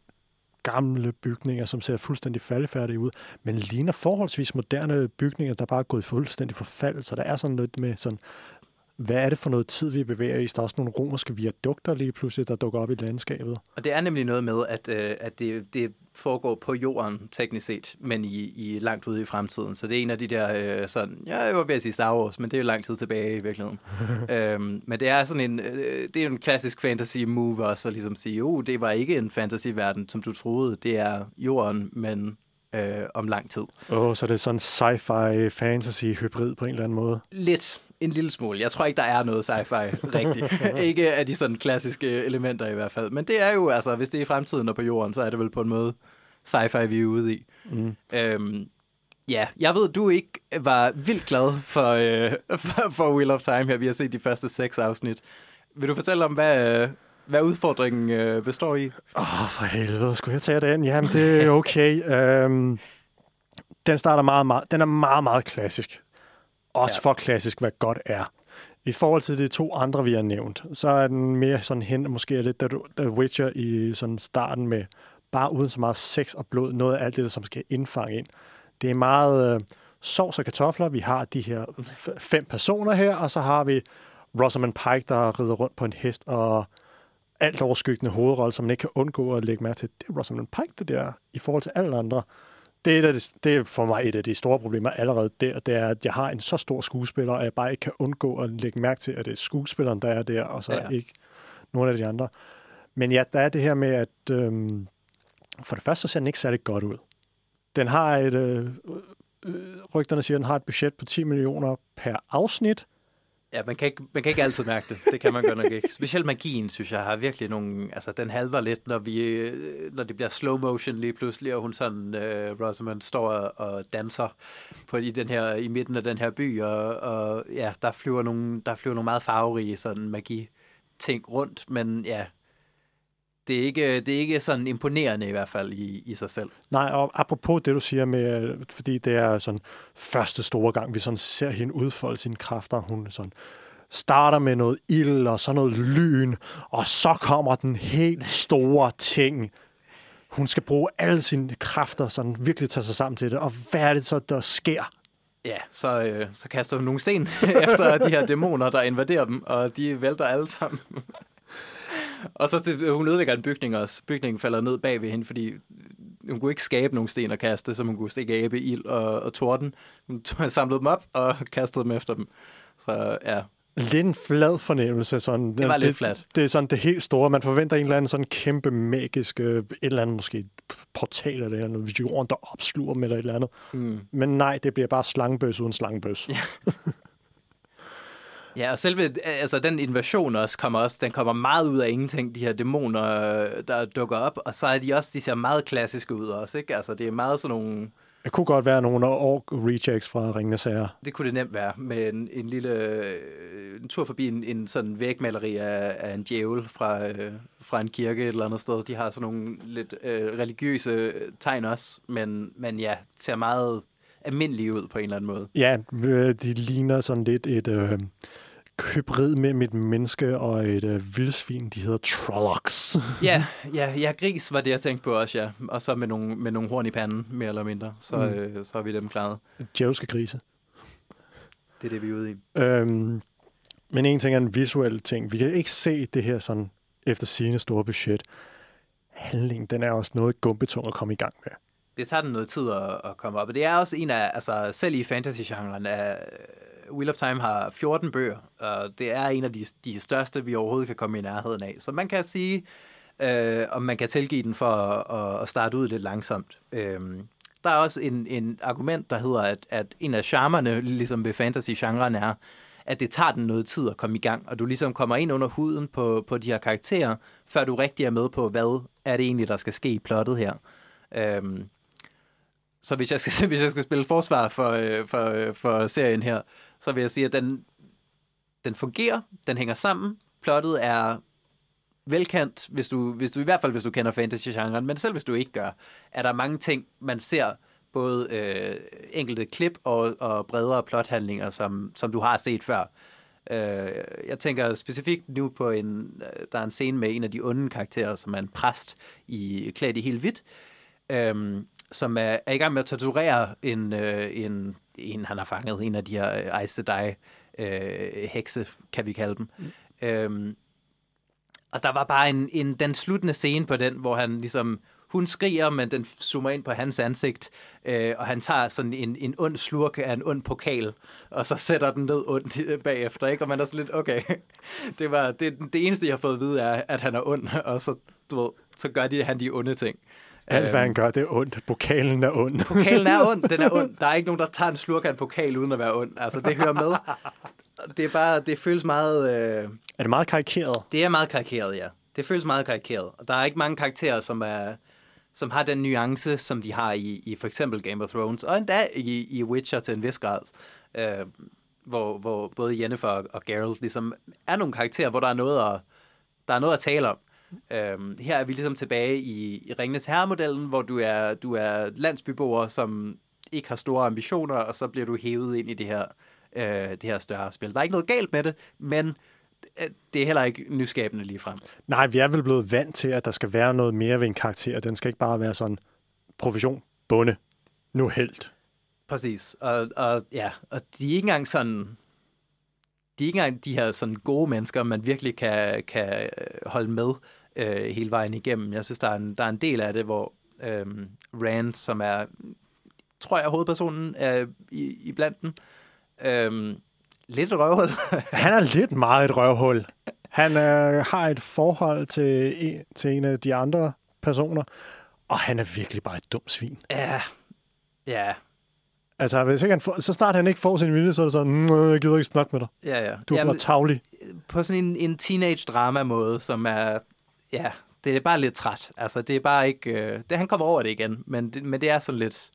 gamle bygninger, som ser fuldstændig faldefærdige ud, men ligner forholdsvis moderne bygninger, der bare er gået fuldstændig forfald, så der er sådan lidt med sådan hvad er det for noget tid, vi bevæger i? Der er også nogle romerske viadukter lige pludselig, der dukker op i landskabet. Og det er nemlig noget med, at, øh, at det, det foregår på jorden, teknisk set, men i, i langt ude i fremtiden. Så det er en af de der, øh, sådan, ja, jeg var ved at sige Star Wars, men det er jo lang tid tilbage i virkeligheden. <laughs> øhm, men det er sådan en, øh, det er en klassisk fantasy move også, at ligesom sige, oh, det var ikke en fantasy-verden, som du troede. Det er jorden, men øh, om lang tid. Åh, oh, så det er sådan sci-fi fantasy hybrid på en eller anden måde. Lidt. En lille smule. Jeg tror ikke, der er noget sci-fi <laughs> rigtigt. ikke af de sådan klassiske elementer i hvert fald. Men det er jo, altså, hvis det er i fremtiden og på jorden, så er det vel på en måde sci-fi, vi er ude i. Mm. Øhm, ja, jeg ved, du ikke var vildt glad for, øh, <laughs> for, for Wheel of Time her. Vi har set de første seks afsnit. Vil du fortælle om, hvad, hvad udfordringen øh, består i? Åh, oh, for helvede. Skulle jeg tage den? Jamen, det er okay. um, <laughs> den starter meget, meget, den er meget, meget klassisk. Også ja. for klassisk, hvad godt er. I forhold til de to andre, vi har nævnt, så er den mere sådan hen, måske lidt The Witcher i sådan starten med bare uden så meget sex og blod, noget af alt det, som skal indfange ind. Det er meget øh, sovs og kartofler. Vi har de her fem personer her, og så har vi Rosamund Pike, der rider rundt på en hest, og alt overskyggende hovedrolle, som man ikke kan undgå at lægge mærke til. Det er Rosamund Pike, det der, i forhold til alle andre det er, det, det er for mig et af de store problemer allerede der, det er, at jeg har en så stor skuespiller, at jeg bare ikke kan undgå at lægge mærke til, at det er skuespilleren, der er der, og så ja. ikke nogen af de andre. Men ja, der er det her med, at øhm, for det første så ser den ikke særlig godt ud. Den har et, øh, øh, rygterne siger, at den har et budget på 10 millioner per afsnit, Ja, man kan, ikke, man kan ikke altid mærke det. Det kan man godt nok ikke. Specielt magien, synes jeg, har virkelig nogle... Altså, den halter lidt, når, vi, øh, når det bliver slow motion lige pludselig, og hun sådan, øh, Rosamund står og danser på, i, den her, i midten af den her by, og, og ja, der flyver, nogle, der flyver nogle meget farverige sådan magi-ting rundt, men ja, det er ikke, det er ikke sådan imponerende i hvert fald i, i sig selv. Nej, og apropos det, du siger med, fordi det er sådan første store gang, vi sådan ser hende udfolde sine kræfter, hun sådan starter med noget ild og så noget lyn, og så kommer den helt store ting. Hun skal bruge alle sine kræfter, sådan virkelig tage sig sammen til det. Og hvad er det så, der sker? Ja, så, øh, så kaster hun nogle sten <laughs> efter de her dæmoner, der invaderer dem, og de vælter alle sammen. Og så til, hun ødelægger en bygning også. Bygningen falder ned bag ved hende, fordi hun kunne ikke skabe nogle sten at kaste, så hun kunne skabe ild og, og torden. Hun <laughs> samlede dem op og kastede dem efter dem. Så ja, Lidt en flad fornemmelse. Sådan. Det var lidt. Det, det er sådan det helt store. Man forventer en eller anden sådan kæmpe magisk, øh, et eller andet måske portal eller noget, jorden, der opsluger med eller et eller andet. Mm. Men nej, det bliver bare slangebøs uden slangebøs. Ja. <laughs> Ja, og selve, altså den invasion også kommer også, den kommer meget ud af ingenting, de her dæmoner, der dukker op, og så er de også, de ser meget klassiske ud også, ikke? Altså det er meget sådan nogle... Det kunne godt være nogle ork rejects fra Ringnes Herre. Det kunne det nemt være, med en, en lille en tur forbi en, en sådan vægmaleri af, af en djævel fra, øh, fra en kirke et eller andet sted. De har sådan nogle lidt øh, religiøse tegn også, men, men ja, ser meget almindelige ud på en eller anden måde. Ja, øh, de ligner sådan lidt et øh, hybrid mellem et menneske og et øh, vildsvin. De hedder Trollocs. ja, <laughs> ja, ja, gris var det, jeg tænkte på også, ja. Og så med nogle, med nogle horn i panden, mere eller mindre. Så, mm. øh, så har vi dem klaret. Djævelske grise. Det er det, vi er ude i. Øhm, men en ting er en visuel ting. Vi kan ikke se det her sådan efter sine store budget. Handlingen, den er også noget gumbetung at komme i gang med det tager den noget tid at, at komme op. Og det er også en af, altså selv i fantasy-genren, uh, Wheel of Time har 14 bøger, og det er en af de, de største, vi overhovedet kan komme i nærheden af. Så man kan sige, øh, om man kan tilgive den for at, at starte ud lidt langsomt. Øh, der er også en, en argument, der hedder, at, at en af charmerne, ligesom ved fantasy-genren, er, at det tager den noget tid at komme i gang, og du ligesom kommer ind under huden på, på de her karakterer, før du rigtig er med på, hvad er det egentlig, der skal ske i plottet her. Øhm, så hvis jeg, skal, <laughs> hvis jeg skal spille forsvar for, øh, for, øh, for serien her, så vil jeg sige, at den, den fungerer, den hænger sammen, plottet er velkendt, hvis du, hvis du, i hvert fald hvis du kender fantasy-genren, men selv hvis du ikke gør, er der mange ting, man ser, både øh, enkelte klip og, og bredere plothandlinger, som, som du har set før. Øh, jeg tænker specifikt nu på en, øh, der er en scene med en af de onde karakterer, som er en præst i klædt i helt hvidt, øh, som er, er i gang med at torturere en, øh, en, en, han har fanget, en af de her Aes Sedai øh, hekse, kan vi kalde dem. Mm. Øhm, og der var bare en, en, den sluttende scene på den, hvor han ligesom, hun skriger, men den zoomer ind på hans ansigt, øh, og han tager sådan en, en ond slurk af en ond pokal, og så sætter den ned ondt bagefter, ikke? Og man er sådan lidt, okay, <laughs> det, var, det, det eneste, jeg har fået at vide, er, at han er ond, og så, du ved, så gør de, han de onde ting. Alt, hvad han gør, det er ondt. Pokalen er ond. Pokalen er ond, den er <laughs> ond. Der er ikke nogen, der tager en slurk af en pokal, uden at være ond. Altså, det hører med. Det er bare, det føles meget... Øh... Er det meget karikeret? Det er meget karikeret, ja. Det føles meget karikeret. Og der er ikke mange karakterer, som er som har den nuance, som de har i, i for eksempel Game of Thrones, og endda i, i Witcher til en vis grad, øh, hvor, hvor både Jennifer og, og Geralt ligesom er nogle karakterer, hvor der er noget at, der er noget at tale om. Øhm, her er vi ligesom tilbage i, i Ringnes Herre-modellen, hvor du er, du er landsbyboer, som ikke har store ambitioner, og så bliver du hævet ind i det her, øh, det her større spil. Der er ikke noget galt med det, men det er heller ikke nyskabende lige frem. Nej, vi er vel blevet vant til, at der skal være noget mere ved en karakter. Den skal ikke bare være sådan profession, bonde, nu helt. Præcis. Og, og, ja, og de er ikke engang sådan de er ikke engang de her sådan gode mennesker, man virkelig kan, kan holde med øh, hele vejen igennem. Jeg synes, der er en, der er en del af det, hvor øh, Rand, som er, tror jeg, hovedpersonen er i, i blandt dem, øh, lidt et røvhul. <laughs> han er lidt meget et røvhul. Han øh, har et forhold til en, til en af de andre personer, og han er virkelig bare et dumt svin. Ja, ja. Altså, hvis ikke han får, så snart han ikke får sin vilje, så er det sådan, jeg gider ikke snakke med dig. Ja, ja. Du er bare tavlig. På sådan en, en teenage-drama-måde, som er ja, det er bare lidt træt. Altså, det er bare ikke... Øh, det, han kommer over det igen, men det, men det er sådan lidt...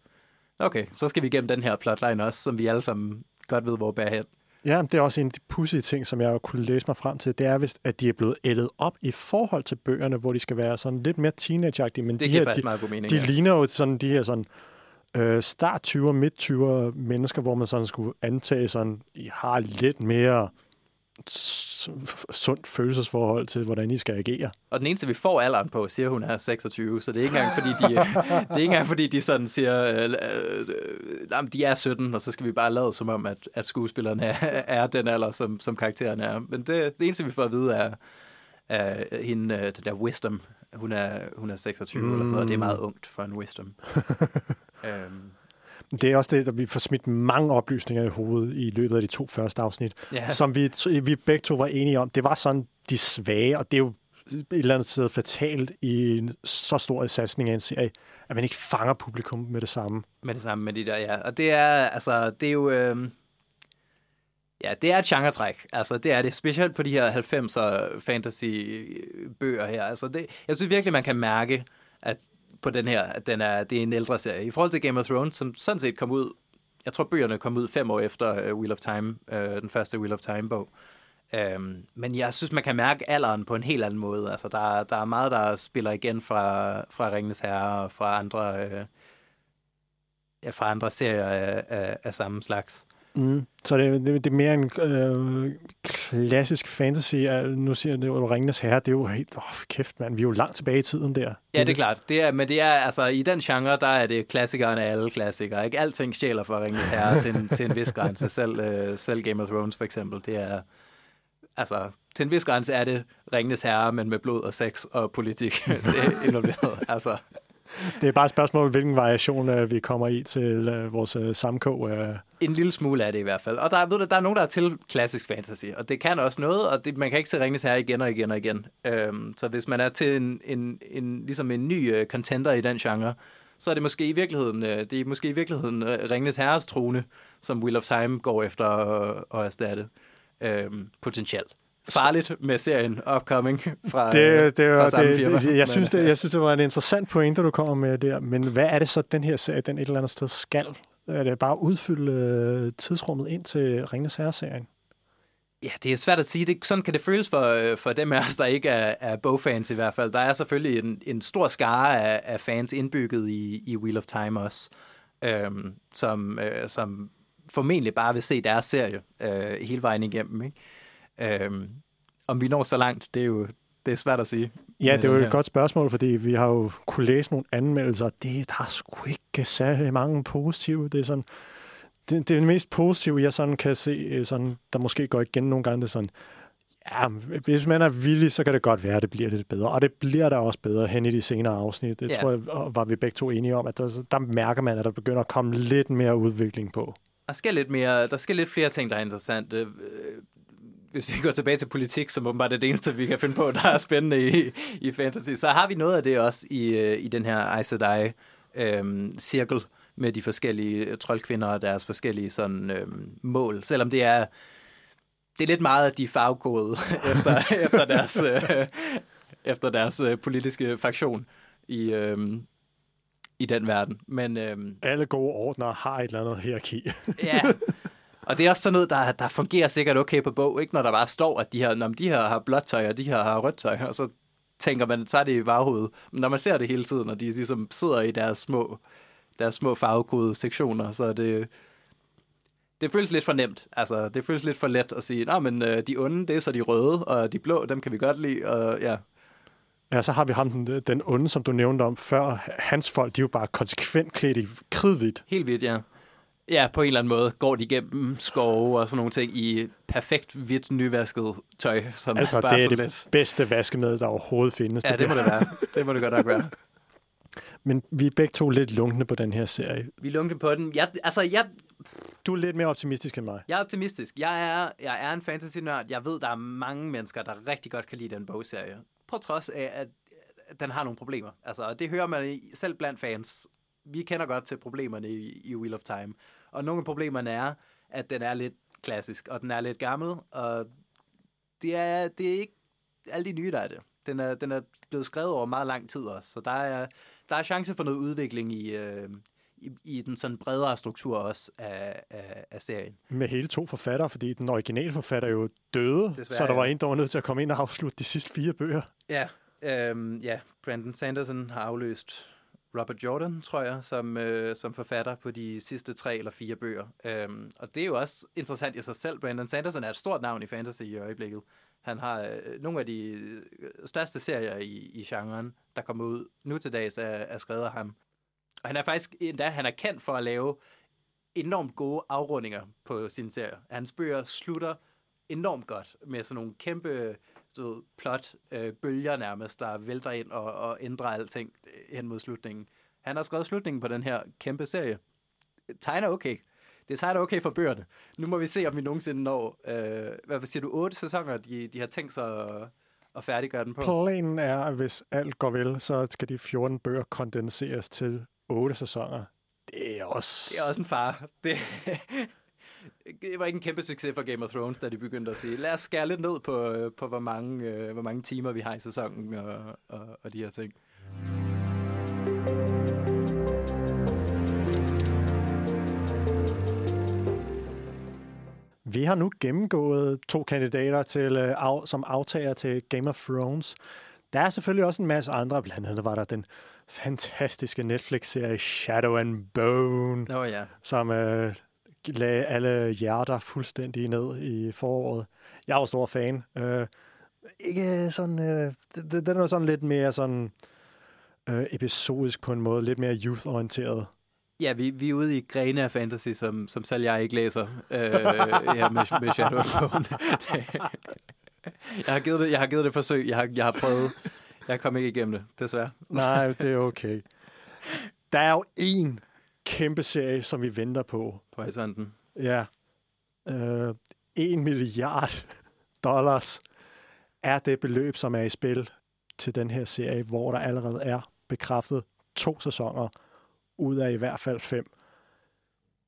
Okay, så skal vi igennem den her plotline også, som vi alle sammen godt ved, hvor bærer hen. Ja, det er også en af de pussy ting, som jeg kunne læse mig frem til. Det er vist, at de er blevet ældet op i forhold til bøgerne, hvor de skal være sådan lidt mere teenage Men det de her, de, mening, de ja. ligner jo sådan de her sådan øh, start 20'er, midt 20'er mennesker, hvor man sådan skulle antage sådan, I har lidt mere sundt følelsesforhold til, hvordan I skal agere. Og den eneste, vi får alderen på, siger hun er 26, så det er ikke engang, fordi de, <laughs> det er ikke engang, fordi de sådan siger, øh, øh, øh, de er 17, og så skal vi bare lade som om, at, at skuespillerne er, er den alder, som, som karakteren er. Men det, det eneste, vi får at vide, er, er hende, øh, det der Wisdom. Hun er, hun er 26 mm. eller så, og det er meget ungt for en Wisdom. <laughs> øhm. Det er også det, at vi får smidt mange oplysninger i hovedet i løbet af de to første afsnit, ja. som vi, vi begge to var enige om. Det var sådan de svage, og det er jo et eller andet sted fatalt i en så stor satsning af en serie, at man ikke fanger publikum med det samme. Med det samme, med de der, ja. Og det er, altså, det er jo... Øh... Ja, det er et genre-træk. Altså, det er det. Specielt på de her 90'er fantasy-bøger her. Altså, det, jeg synes virkelig, man kan mærke, at på den her, at den er, det er en ældre serie. I forhold til Game of Thrones, som sådan set kom ud, jeg tror bøgerne kom ud fem år efter uh, Wheel of Time, uh, den første Wheel of Time-bog. Um, men jeg synes, man kan mærke alderen på en helt anden måde. Altså, der, der er meget, der spiller igen fra, fra Ringens Herre og fra andre, uh, ja, fra andre serier af, af, af samme slags. Mm. Så det, det, det er mere en øh, klassisk fantasy. Nu siger jeg, det jo Ringenes Herre. Det er jo helt... Åh, oh, kæft, mand. Vi er jo langt tilbage i tiden der. Ja, det er klart. Det er, men det er, altså, i den genre, der er det klassikeren af alle klassikere. Ikke? Alting stjæler fra Ringenes Herre til, en, til en vis grænse. Selv, øh, selv Game of Thrones, for eksempel. Det er... Altså, til en vis grænse er det Ringenes Herre, men med blod og sex og politik. <laughs> det er involveret. Altså, det er bare et spørgsmål, hvilken variation uh, vi kommer i til uh, vores uh, samkog. Uh. En lille smule af det i hvert fald. Og der, ved du, der er nogen, der er til klassisk fantasy, og det kan også noget, og det, man kan ikke se Ringens her igen og igen og igen. Øhm, så hvis man er til en, en, en, ligesom en ny uh, contender i den genre, så er det måske i virkeligheden, øh, det er måske i virkeligheden øh, Ringnes Herres trone, som Wheel of Time går efter at erstatte øhm, potentielt. Farligt med serien Upcoming fra, det, det, fra var, samme det, firma. det, jeg, synes, det, jeg synes, det var en interessant pointe, du kommer med der. Men hvad er det så, den her serie, den et eller andet sted skal? Er det bare at udfylde øh, tidsrummet ind til Ringnes Herre-serien? Ja, det er svært at sige. Det, sådan kan det føles for, øh, for dem af os, der ikke er, er bogfans i hvert fald. Der er selvfølgelig en, en stor skare af, af fans indbygget i, i Wheel of Time også, øhm, som, øh, som formentlig bare vil se deres serie øh, hele vejen igennem. Ikke? Øhm, om vi når så langt, det er jo det er svært at sige. Ja, det er jo et her. godt spørgsmål, fordi vi har jo kunne læse nogle anmeldelser. Det, der er sgu ikke særlig mange positive. Det er sådan, det, det, er det mest positive, jeg sådan kan se, øh, sådan, der måske går igen nogle gange, det er sådan, ja, hvis man er villig, så kan det godt være, at det bliver lidt bedre. Og det bliver der også bedre hen i de senere afsnit. Det Ja. tror jeg, var vi begge to enige om, at der, der mærker man, at der begynder at komme lidt mere udvikling på. Der skal lidt mere, der skal lidt flere ting, der er interessante. Øh, Hvis vi går tilbage til politik, som åbenbart er det eneste, vi kan finde på, der er spændende i, i fantasy, så har vi noget af det også i, øh, i den her Aes Sedai øhm, cirkel med de forskellige troldkvinder og deres forskellige sådan, øhm, mål. Selvom det er, det er lidt meget, at de er farvekodede <laughs> efter, <laughs> efter deres, øh, efter deres øh, politiske faktion i, øhm, i den verden. Men øhm, Alle gode ordner har et eller andet hierarki. Ja, <laughs> og det er også sådan noget, der, der fungerer sikkert okay på bog, ikke? når der bare står, at de her, når de her har blåt tøj, og de her har rødt tøj, og så tænker man, så er det i baghovedet. Men når man ser det hele tiden, når de ligesom sidder i deres små, deres små farvekodede sektioner, så er det, det føles lidt for nemt. Altså, det føles lidt for let at sige, nej, men øh, de onde, det er så de røde, og de blå, dem kan vi godt lide, og ja. Ja, så har vi ham, den, den onde, som du nævnte om før. Hans folk, de er jo bare konsekvent klædt i kridhvidt. Helt vildt, ja. Ja, på en eller anden måde går de igennem skove og sådan nogle ting i perfekt hvidt nyvasket tøj, som Altså, er bare det er det let. bedste vaskemiddel, der overhovedet findes. Ja, det må der. det være. Det må det godt nok være. <laughs> Men vi er begge to lidt lunkne på den her serie. Vi lunkede på den. Jeg, altså, jeg, Du er lidt mere optimistisk end mig. jeg er optimistisk. Jeg er, jeg er en fantasy-nørd. Jeg ved, der er mange mennesker, der rigtig godt kan lide den bogserie. På trods af, at den har nogle problemer. Altså, det hører man selv blandt fans. Vi kender godt til problemerne i, i Wheel of Time. Og nogle af problemerne er, at den er lidt klassisk, og den er lidt gammel, og det er, det er ikke alle de nye, der er det. Den er, den er blevet skrevet over meget lang tid også, så der er, der er chance for noget udvikling i, øh, i, i den sådan bredere struktur også af, af, af serien. Med hele to forfattere, fordi den originale forfatter er jo døde, Desværre, så der var ja. en, der var nødt til at komme ind og afslutte de sidste fire bøger. Ja, øhm, ja. Brandon Sanderson har afløst Robert Jordan, tror jeg, som, øh, som forfatter på de sidste tre eller fire bøger. Øhm, og det er jo også interessant i sig selv. Brandon Sanderson er et stort navn i fantasy i øjeblikket. Han har øh, nogle af de øh, største serier i, i genren, der kommer ud nu til dags, er, er skrevet af ham. Og han er faktisk endda, han er kendt for at lave enormt gode afrundinger på sin serie. Hans bøger slutter enormt godt med sådan nogle kæmpe du ved, plot øh, bølger nærmest, der vælter ind og, og ændrer alting øh, hen mod slutningen. Han har skrevet slutningen på den her kæmpe serie. Tegner okay. Det tegner okay for bøgerne. Nu må vi se, om vi nogensinde når, øh, hvad siger du, otte sæsoner, de, de har tænkt sig at, at færdiggøre den på. Planen er, at hvis alt går vel, så skal de 14 bøger kondenseres til 8 sæsoner. Det er også... Det er også en far. Det, det var ikke en kæmpe succes for Game of Thrones, da de begyndte at sige, lad os skære lidt ned på, øh, på hvor, mange, øh, hvor mange timer vi har i sæsonen og, og, og de her ting. Vi har nu gennemgået to kandidater til, øh, af, som aftager til Game of Thrones. Der er selvfølgelig også en masse andre. Blandt andet var der den fantastiske Netflix-serie Shadow and Bone, Nå ja. som øh, lagde alle hjerter fuldstændig ned i foråret. Jeg er jo stor fan. Øh, ikke sådan... Øh, den, den er sådan lidt mere sådan øh, episodisk på en måde. Lidt mere youth-orienteret. Ja, vi, vi er ude i grene af fantasy, som, som selv jeg ikke læser øh, ja, med, med Shadow jeg, har givet det, jeg har givet det forsøg. Jeg har, jeg har prøvet. Jeg kom ikke igennem det, desværre. Nej, det er okay. Der er jo en kæmpe serie, som vi venter på. På horisonten. Ja. Øh, en milliard <laughs> dollars er det beløb, som er i spil til den her serie, hvor der allerede er bekræftet to sæsoner, ud af i hvert fald fem,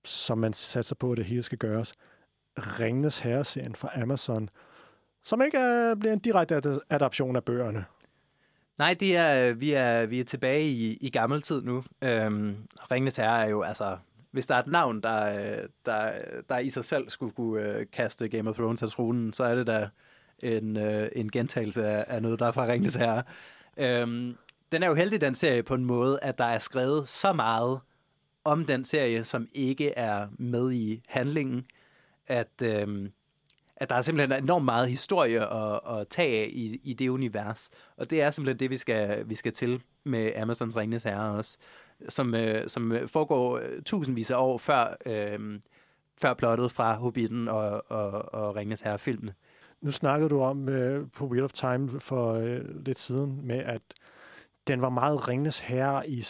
som man satser på, at det hele skal gøres. Ringenes Herre-serien fra Amazon, som ikke er, bliver en direkte ad- adaption af bøgerne. Nej, det er, øh, vi, er, vi er tilbage i, i gammel tid nu. Øhm, Ringnes Herre er jo, altså, hvis der er et navn, der, øh, der, der i sig selv skulle kunne uh, kaste Game of Thrones af tronen, så er det da en, uh, en gentagelse af, af noget, der er fra Ringnes Herre. Øhm, den er jo heldig, den serie, på en måde, at der er skrevet så meget om den serie, som ikke er med i handlingen, at, øhm, at der er simpelthen enormt meget historie at, at tage af i, i det univers. Og det er simpelthen det, vi skal, vi skal til med Amazons Ringenes Herre også, som, øh, som foregår øh, tusindvis af år før, øh, før plottet fra Hobbiten og, og, og Ringenes Herre-filmene. Nu snakkede du om øh, på Wheel of Time for øh, lidt siden med, at den var meget Ringenes Herre i,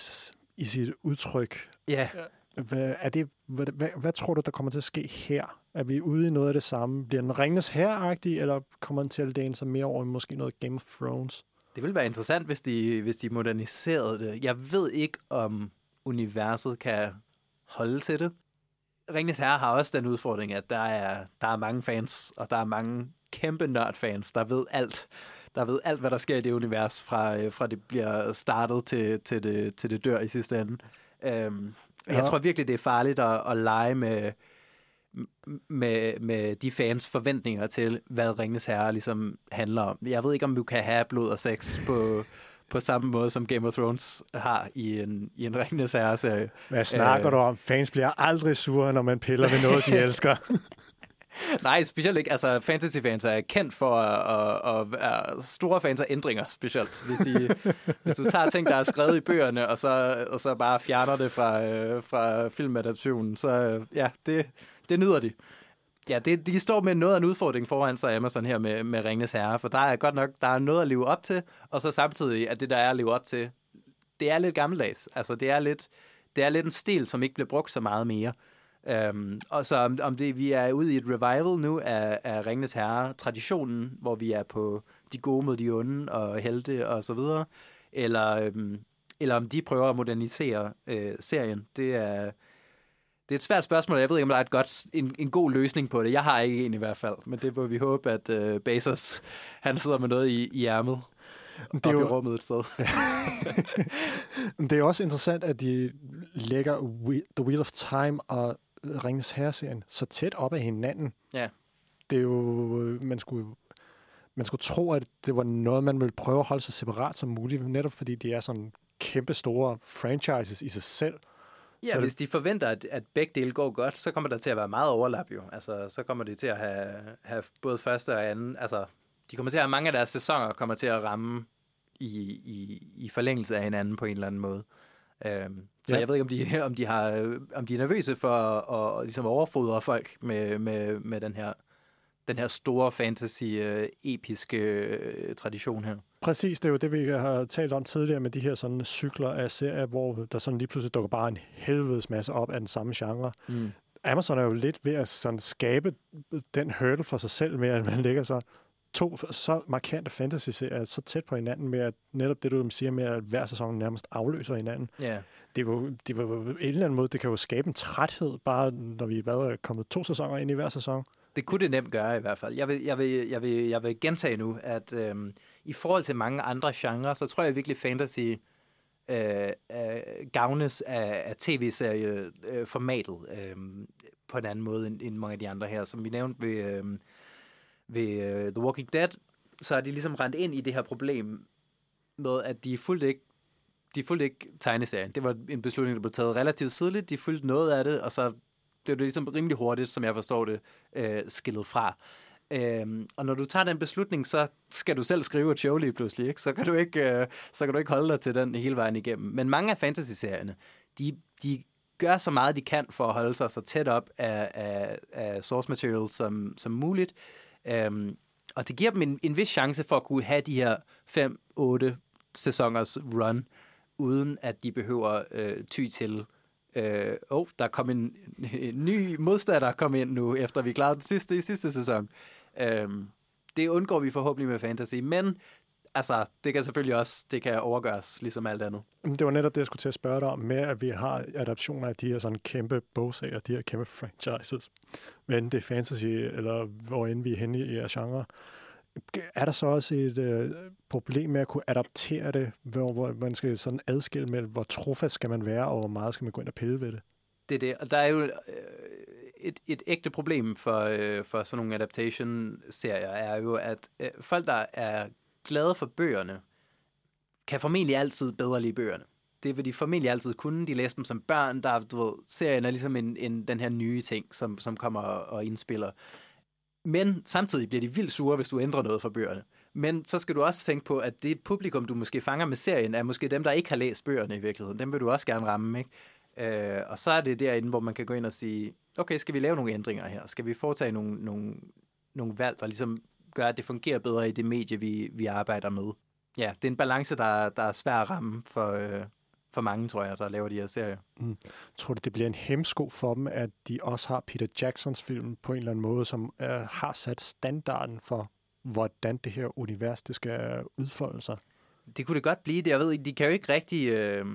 i sit udtryk. Ja, hvad, er det, hvad, hvad, hvad tror du, der kommer til at ske her? Er vi ude i noget af det samme? Bliver den ringes her eller kommer den til at læne sig mere over i måske noget Game of Thrones? det ville være interessant, hvis de, hvis de moderniserede det. Jeg ved ikke, om universet kan holde til det. Ringnes Herre har også den udfordring, at der er, der er mange fans, og der er mange kæmpe nørdfans, der ved alt. Der ved alt, hvad der sker i det univers, fra, øh, fra det bliver startet til, til, det, til det dør i sidste ende. Øhm, ja. Jeg tror virkelig, det er farligt at, at lege med, med, med de fans forventninger til, hvad Ringenes Herre ligesom handler om. Jeg ved ikke, om du kan have blod og sex på, på samme måde, som Game of Thrones har i en, i en Ringenes Herre-serie. Hvad snakker Øh. du om? Fans bliver aldrig sure, når man piller ved noget, de <laughs> elsker. <laughs> Nej, specielt ikke. Altså, fantasy-fans er kendt for at, at, store fans af ændringer, specielt. Hvis, de, <laughs> hvis du tager ting, der er skrevet i bøgerne, og så, og så bare fjerner det fra, øh, fra filmadaptionen, så øh, ja, det, det nyder de. Ja, det, de står med noget af en udfordring foran sig, Amazon her med, med Ringnes Herre, for der er godt nok der er noget at leve op til, og så samtidig, at det, der er at leve op til, det er lidt gammeldags. Altså, det er lidt, det er lidt en stil, som ikke bliver brugt så meget mere. Um, og så om, om det, vi er ude i et revival nu af, af Ringnes Herre-traditionen, hvor vi er på de gode mod de onde og helte og så videre, eller, um, eller om de prøver at modernisere uh, serien, det er, det er et svært spørgsmål. Jeg ved ikke, om der er et godt, en, en god løsning på det. Jeg har ikke en i hvert fald, men det må vi håbe, at uh, Bezos han sidder med noget i, i ærmet. Det er er jo- i rummet et sted. <laughs> Det er også interessant, at de lægger We- The Wheel of Time og Ringens Herre-serien så tæt op af hinanden. Ja. Det er jo, man skulle, man skulle tro, at det var noget, man ville prøve at holde sig separat som muligt, netop fordi de er sådan kæmpe store franchises i sig selv. Ja, Så er det- hvis de forventer, at, at begge dele går godt, så kommer der til at være meget overlap jo. Altså, så kommer de til at have, have både første og anden. Altså, de kommer til at have mange af deres sæsoner kommer til at ramme i, i, i forlængelse af hinanden på en eller anden måde. Øhm, så Ja. jeg ved ikke, om de, <laughs> om de, har, om de er nervøse for at, at ligesom overfodre folk med, med, med den her den her store fantasy øh, episke øh, tradition her. Præcis, det er jo det, vi har talt om tidligere med de her sådan cykler af serier, hvor der sådan lige pludselig dukker bare en helvedes masse op af den samme genre. Mm. Amazon er jo lidt ved at sådan skabe den hurdle for sig selv med, at man lægger så to så markante fantasy-serier så tæt på hinanden med, at netop det, du siger med, at hver sæson nærmest afløser hinanden. Ja. Det var, det var en eller anden måde, det kan jo skabe en træthed, bare når vi er kommet to sæsoner ind i hver sæson. Det kunne det nemt gøre i hvert fald. Jeg vil, jeg vil, jeg vil, jeg vil gentage nu, at øhm, i forhold til mange andre genrer, så tror jeg virkelig fantasy øh, øh, gavnes af, af tv-serieformatet øh, øhm, på en anden måde end, end mange af de andre her. Som vi nævnte ved, øh, ved øh, The Walking Dead, så er de ligesom rent ind i det her problem med, at de fuldt ikke de fulgte ikke tegneserien. Det var en beslutning, der blev taget relativt tidligt. De fulgte noget af det, og så blev det ligesom rimelig hurtigt, som jeg forstår det, øh, skillet fra. Øhm, og når du tager den beslutning, så skal du selv skrive et show lige pludselig, ikke? Så, kan du ikke, øh, så kan du ikke holde dig til den hele vejen igennem. Men mange af fantasy-serierne, de, de gør så meget, de kan for at holde sig så tæt op af, af, af source material som, som muligt. Øhm, og det giver dem en, en vis chance for at kunne have de her 5-8 sæsoners run, uden at de behøver øh, ty til øh, oh, der kom en, en ny modstander kom ind nu, efter vi klarede den sidste i sidste sæson. Øh, det undgår vi forhåbentlig med fantasy, men altså, det kan selvfølgelig også det kan overgøres, ligesom alt andet. Men Det var netop det, jeg skulle til at spørge dig om, med at vi har adaptioner af de her sådan kæmpe bogsager, de her kæmpe franchises. Men det er fantasy, eller hvor end vi er henne i jeres genre. Er der så også et øh, problem med at kunne adaptere det, hvor, hvor man skal sådan adskille mellem, hvor trofast skal man være, og hvor meget skal man gå ind og pille ved det? Det er det. Og der er jo øh, et, et ægte problem for, øh, for sådan nogle adaptation-serier, er jo, at øh, folk, der er glade for bøgerne, kan formentlig altid bedre lide bøgerne. Det vil de formentlig altid kunne. De læste dem som børn. Der, du ved, serien er ligesom en, en, den her nye ting, som, som kommer og, og indspiller. Men samtidig bliver de vildt sure, hvis du ændrer noget fra bøgerne. Men så skal du også tænke på, at det publikum, du måske fanger med serien, er måske dem, der ikke har læst bøgerne i virkeligheden. Dem vil du også gerne ramme, ikke? Øh, og så er det derinde, hvor man kan gå ind og sige, okay, skal vi lave nogle ændringer her? Skal vi foretage nogle, nogle, nogle valg, der ligesom gør, at det fungerer bedre i det medie, vi, vi arbejder med? Ja, det er en balance, der, der er svær at ramme for, øh, for mange, tror jeg, der laver de her serier. Mm. Tror du, det bliver en hemsko for dem, at de også har Peter Jacksons film på en eller anden måde, som øh, har sat standarden for, hvordan det her univers det skal udfolde sig? Det kunne det godt blive. Det. Jeg ved, de kan jo ikke rigtig... Øh...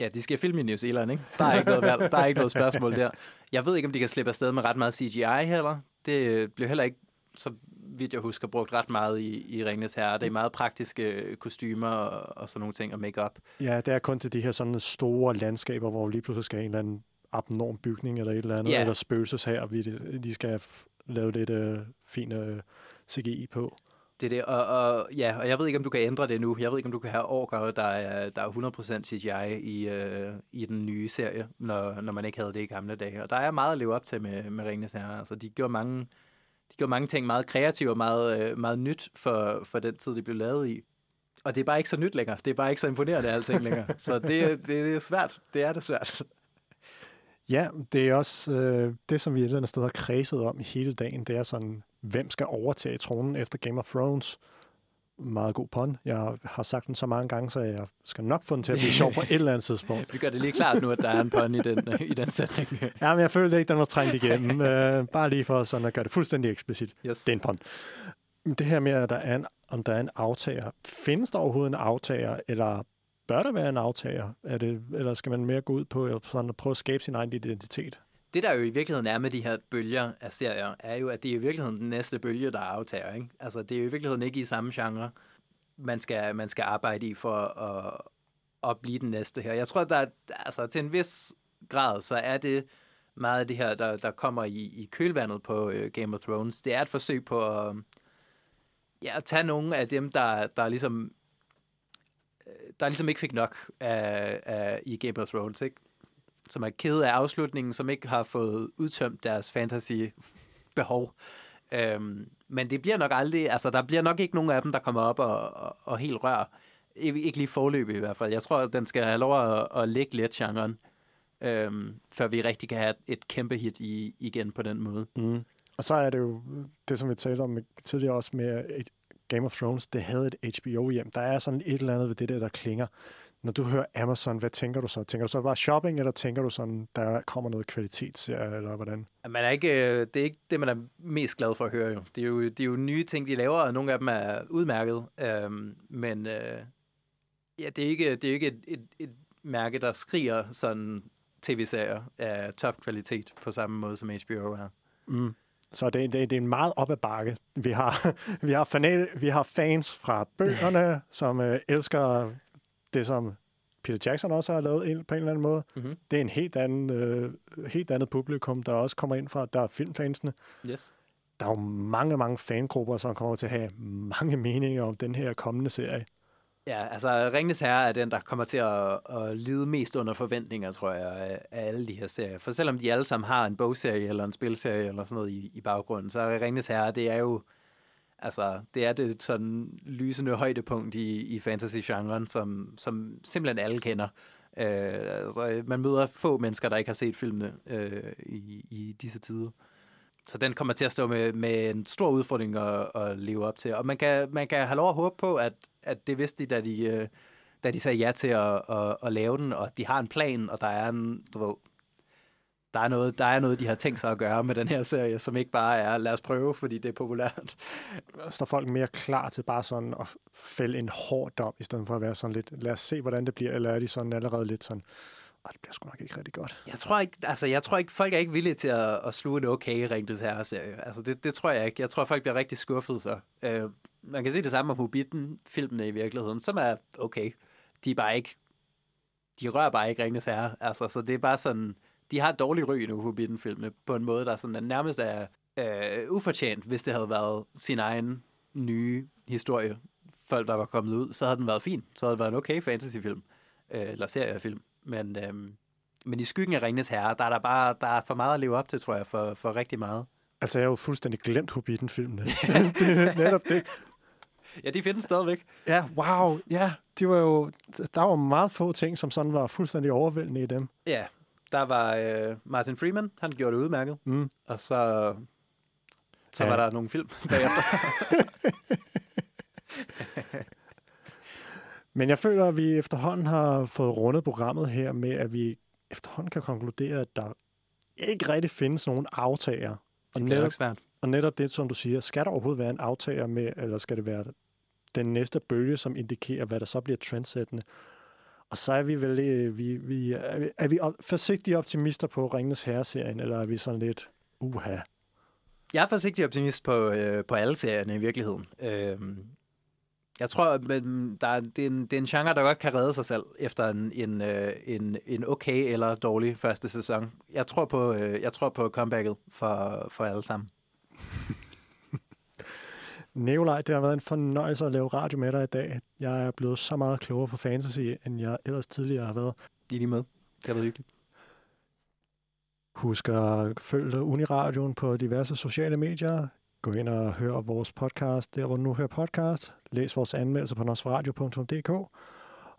Ja, de skal filme i New Zealand, ikke? Der er ikke noget, valg. Der er ikke noget spørgsmål der. Jeg ved ikke, om de kan slippe afsted med ret meget CGI heller. Det bliver heller ikke, så vidt jeg husker, brugt ret meget i, i Ringnes Herre. Det er meget praktiske kostymer og, og sådan nogle ting, og make-up. Ja, det er kun til de her sådan store landskaber, hvor lige pludselig skal en eller anden abnorm bygning eller et eller andet, Ja. eller spøgelses her, vi de skal lave lidt øh, fin øh, CGI på. Det er det, og, og, ja, og jeg ved ikke, om du kan ændre det nu. Jeg ved ikke, om du kan have orker, der er, der er 100% CGI i, øh, i den nye serie, når, når man ikke havde det i gamle dage. Og der er meget at leve op til med, med Ringnes Herre. Altså, de gjorde mange, gjorde mange ting meget kreative og meget, øh, meget nyt for, for den tid, det blev lavet i. Og det er bare ikke så nyt længere. Det er bare ikke så imponerende alting længere. <laughs> Så det, det er svært. Det er det svært. <laughs> Ja, det er også øh, det, som vi et eller andet sted har kredset om i hele dagen. Det er sådan, hvem skal overtage tronen efter Game of Thrones? Meget god pun. Jeg har sagt den så mange gange, så jeg skal nok få den til at blive sjov på et eller andet tidspunkt. <laughs> Vi gør det lige klart nu, at der er en pun i den, i den sætning. <laughs> Ja, men jeg følte ikke, den var trængt igennem. <laughs> øh, bare lige for sådan at gøre det fuldstændig eksplicit. Yes. Det er en pun. Det her med, at der er en, om der er en aftager. Findes der overhovedet en aftager, eller bør der være en aftager? Er det, eller skal man mere gå ud på at, sådan at prøve at skabe sin egen identitet? Det, der jo i virkeligheden er med de her bølger af serier, er jo, at det er i virkeligheden den næste bølge, der aftager. Ikke? Altså, det er jo i virkeligheden ikke i samme genre, man skal, man skal arbejde i for at, at blive den næste her. Jeg tror, der altså, til en vis grad, så er det meget af det her, der, der kommer i, i kølvandet på øh, Game of Thrones. Det er et forsøg på at, ja, at tage nogle af dem, der, der ligesom øh, der ligesom ikke fik nok af, af, i Game of Thrones, ikke? Som er ked af afslutningen, som ikke har fået udtømt deres fantasy-behov. Øhm, men det bliver nok aldrig, altså der bliver nok ikke nogen af dem, der kommer op og, og, og helt rør. Ikke, lige forløbig i hvert fald. Jeg tror, at den skal have lov at, at ligge lidt genren, øhm, før vi rigtig kan have et kæmpe hit i, igen på den måde. Mm. Og så er det jo det, som vi talte om tidligere også med et Game of Thrones, det havde et HBO-hjem. Der er sådan et eller andet ved det der, der klinger. Når du hører Amazon, hvad tænker du så? Tænker du så bare shopping, eller tænker du sådan, der kommer noget kvalitetsserie, eller hvordan? Man er ikke, øh, det er ikke det, man er mest glad for at høre. Jo. Det, er jo, det er jo nye ting, de laver, og nogle af dem er udmærket. Øhm, men øh, ja, det er ikke, det er ikke et, et, et mærke, der skriger sådan tv-serier af topkvalitet på samme måde som HBO er. Mm. Så det, det, det er en meget op ad bakke. Vi har, <laughs> vi har, fanat, vi har fans fra bøgerne, som øh, elsker det, som Peter Jackson også har lavet ind på en eller anden måde. Mm-hmm. Det er en helt anden, øh, helt andet publikum, der også kommer ind fra. Der er filmfansene. Yes. Der er jo mange, mange fangrupper, som kommer til at have mange meninger om den her kommende serie. Ja, altså Ringnes Herre er den, der kommer til at, at lide mest under forventninger, tror jeg, af, alle de her serier. For selvom de alle sammen har en bogserie eller en spilserie eller sådan noget i, i baggrunden, så er Ringnes Herre, det er jo altså, det er det sådan lysende højdepunkt i, i fantasy-genren, som, som simpelthen alle kender. Øh, altså, man møder få mennesker, der ikke har set filmene øh, i, i disse tider. Så den kommer til at stå med, med en stor udfordring at, at leve op til. Og man kan, man kan have lov at håbe på, at, at det vidste de, da de, øh, da de sagde ja til at, at, at lave den, og de har en plan, og der er en, du ved, der er, noget, der er noget, de har tænkt sig at gøre med den her serie, som ikke bare er, lad os prøve, fordi det er populært. står folk mere klar til bare sådan at fælde en hård dom, i stedet for at være sådan lidt, lad os se, hvordan det bliver, eller er de sådan allerede lidt sådan, "Ej, det bliver sgu nok ikke rigtig godt. Jeg tror ikke, altså, jeg tror ikke, folk er ikke villige til at, at sluge en okay Ringtes Herre-serie. Altså, det, det tror jeg ikke. Jeg tror, folk bliver rigtig skuffet så. Øh, man kan se det samme om Hobbiten-filmene i virkeligheden, som er okay. De er bare ikke, de rører bare ikke Ringtes Herre. Altså, så det er bare sådan, de har et dårligt ry nu, Hobbiten-filmene, på en måde, der sådan, er nærmest er øh, ufortjent, hvis det havde været sin egen nye historie, folk der var kommet ud, så havde den været fin. Så havde det været en okay fantasyfilm, øh, eller seriefilm. Men, øh, men i skyggen af Ringnes Herre, der er der bare der er for meget at leve op til, tror jeg, for, for rigtig meget. Altså, jeg har jo fuldstændig glemt Hobbiten-filmene. <laughs> det er netop det. <laughs> Ja, de findes stadigvæk. Ja, wow. Ja, de var jo, der var meget få ting, som sådan var fuldstændig overvældende i dem. Ja, der var øh, Martin Freeman, han gjorde det udmærket. Mm. Og så, så Ja. var der nogle film <laughs> bagefter. <laughs> Men jeg føler, at vi efterhånden har fået rundet programmet her med, at vi efterhånden kan konkludere, at der ikke rigtig findes nogen aftager. Og netop, svært. og netop det, som du siger, skal der overhovedet være en aftager med, eller skal det være den næste bølge, som indikerer, hvad der så bliver trendsættende? Og så er vi vel, øh, vi, vi, er vi, er vi op, forsigtige optimister på Ringens Herre-serien, eller er vi sådan lidt, uha, Jeg er forsigtig optimist på, øh, på alle serierne i virkeligheden. Øh, jeg tror, men der er, det, er en, det er en genre, der godt kan redde sig selv efter en, en, øh, en, en okay eller dårlig første sæson. Jeg tror på, øh, jeg tror på comebacket for, for alle sammen. <laughs> Nikolaj, det har været en fornøjelse at lave radio med dig i dag. Jeg er blevet så meget klogere på fantasy, end jeg ellers tidligere har været. Er lige med. Det har været hyggeligt. Husk at følge Uniradioen på diverse sociale medier. Gå ind og hør vores podcast, der hvor du nu hører podcast. Læs vores anmeldelser på nosferadio.dk.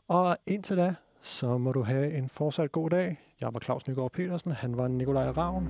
Og indtil da, så må du have en fortsat god dag. Jeg var Claus Nygaard Petersen, han var Nikolaj Ravn.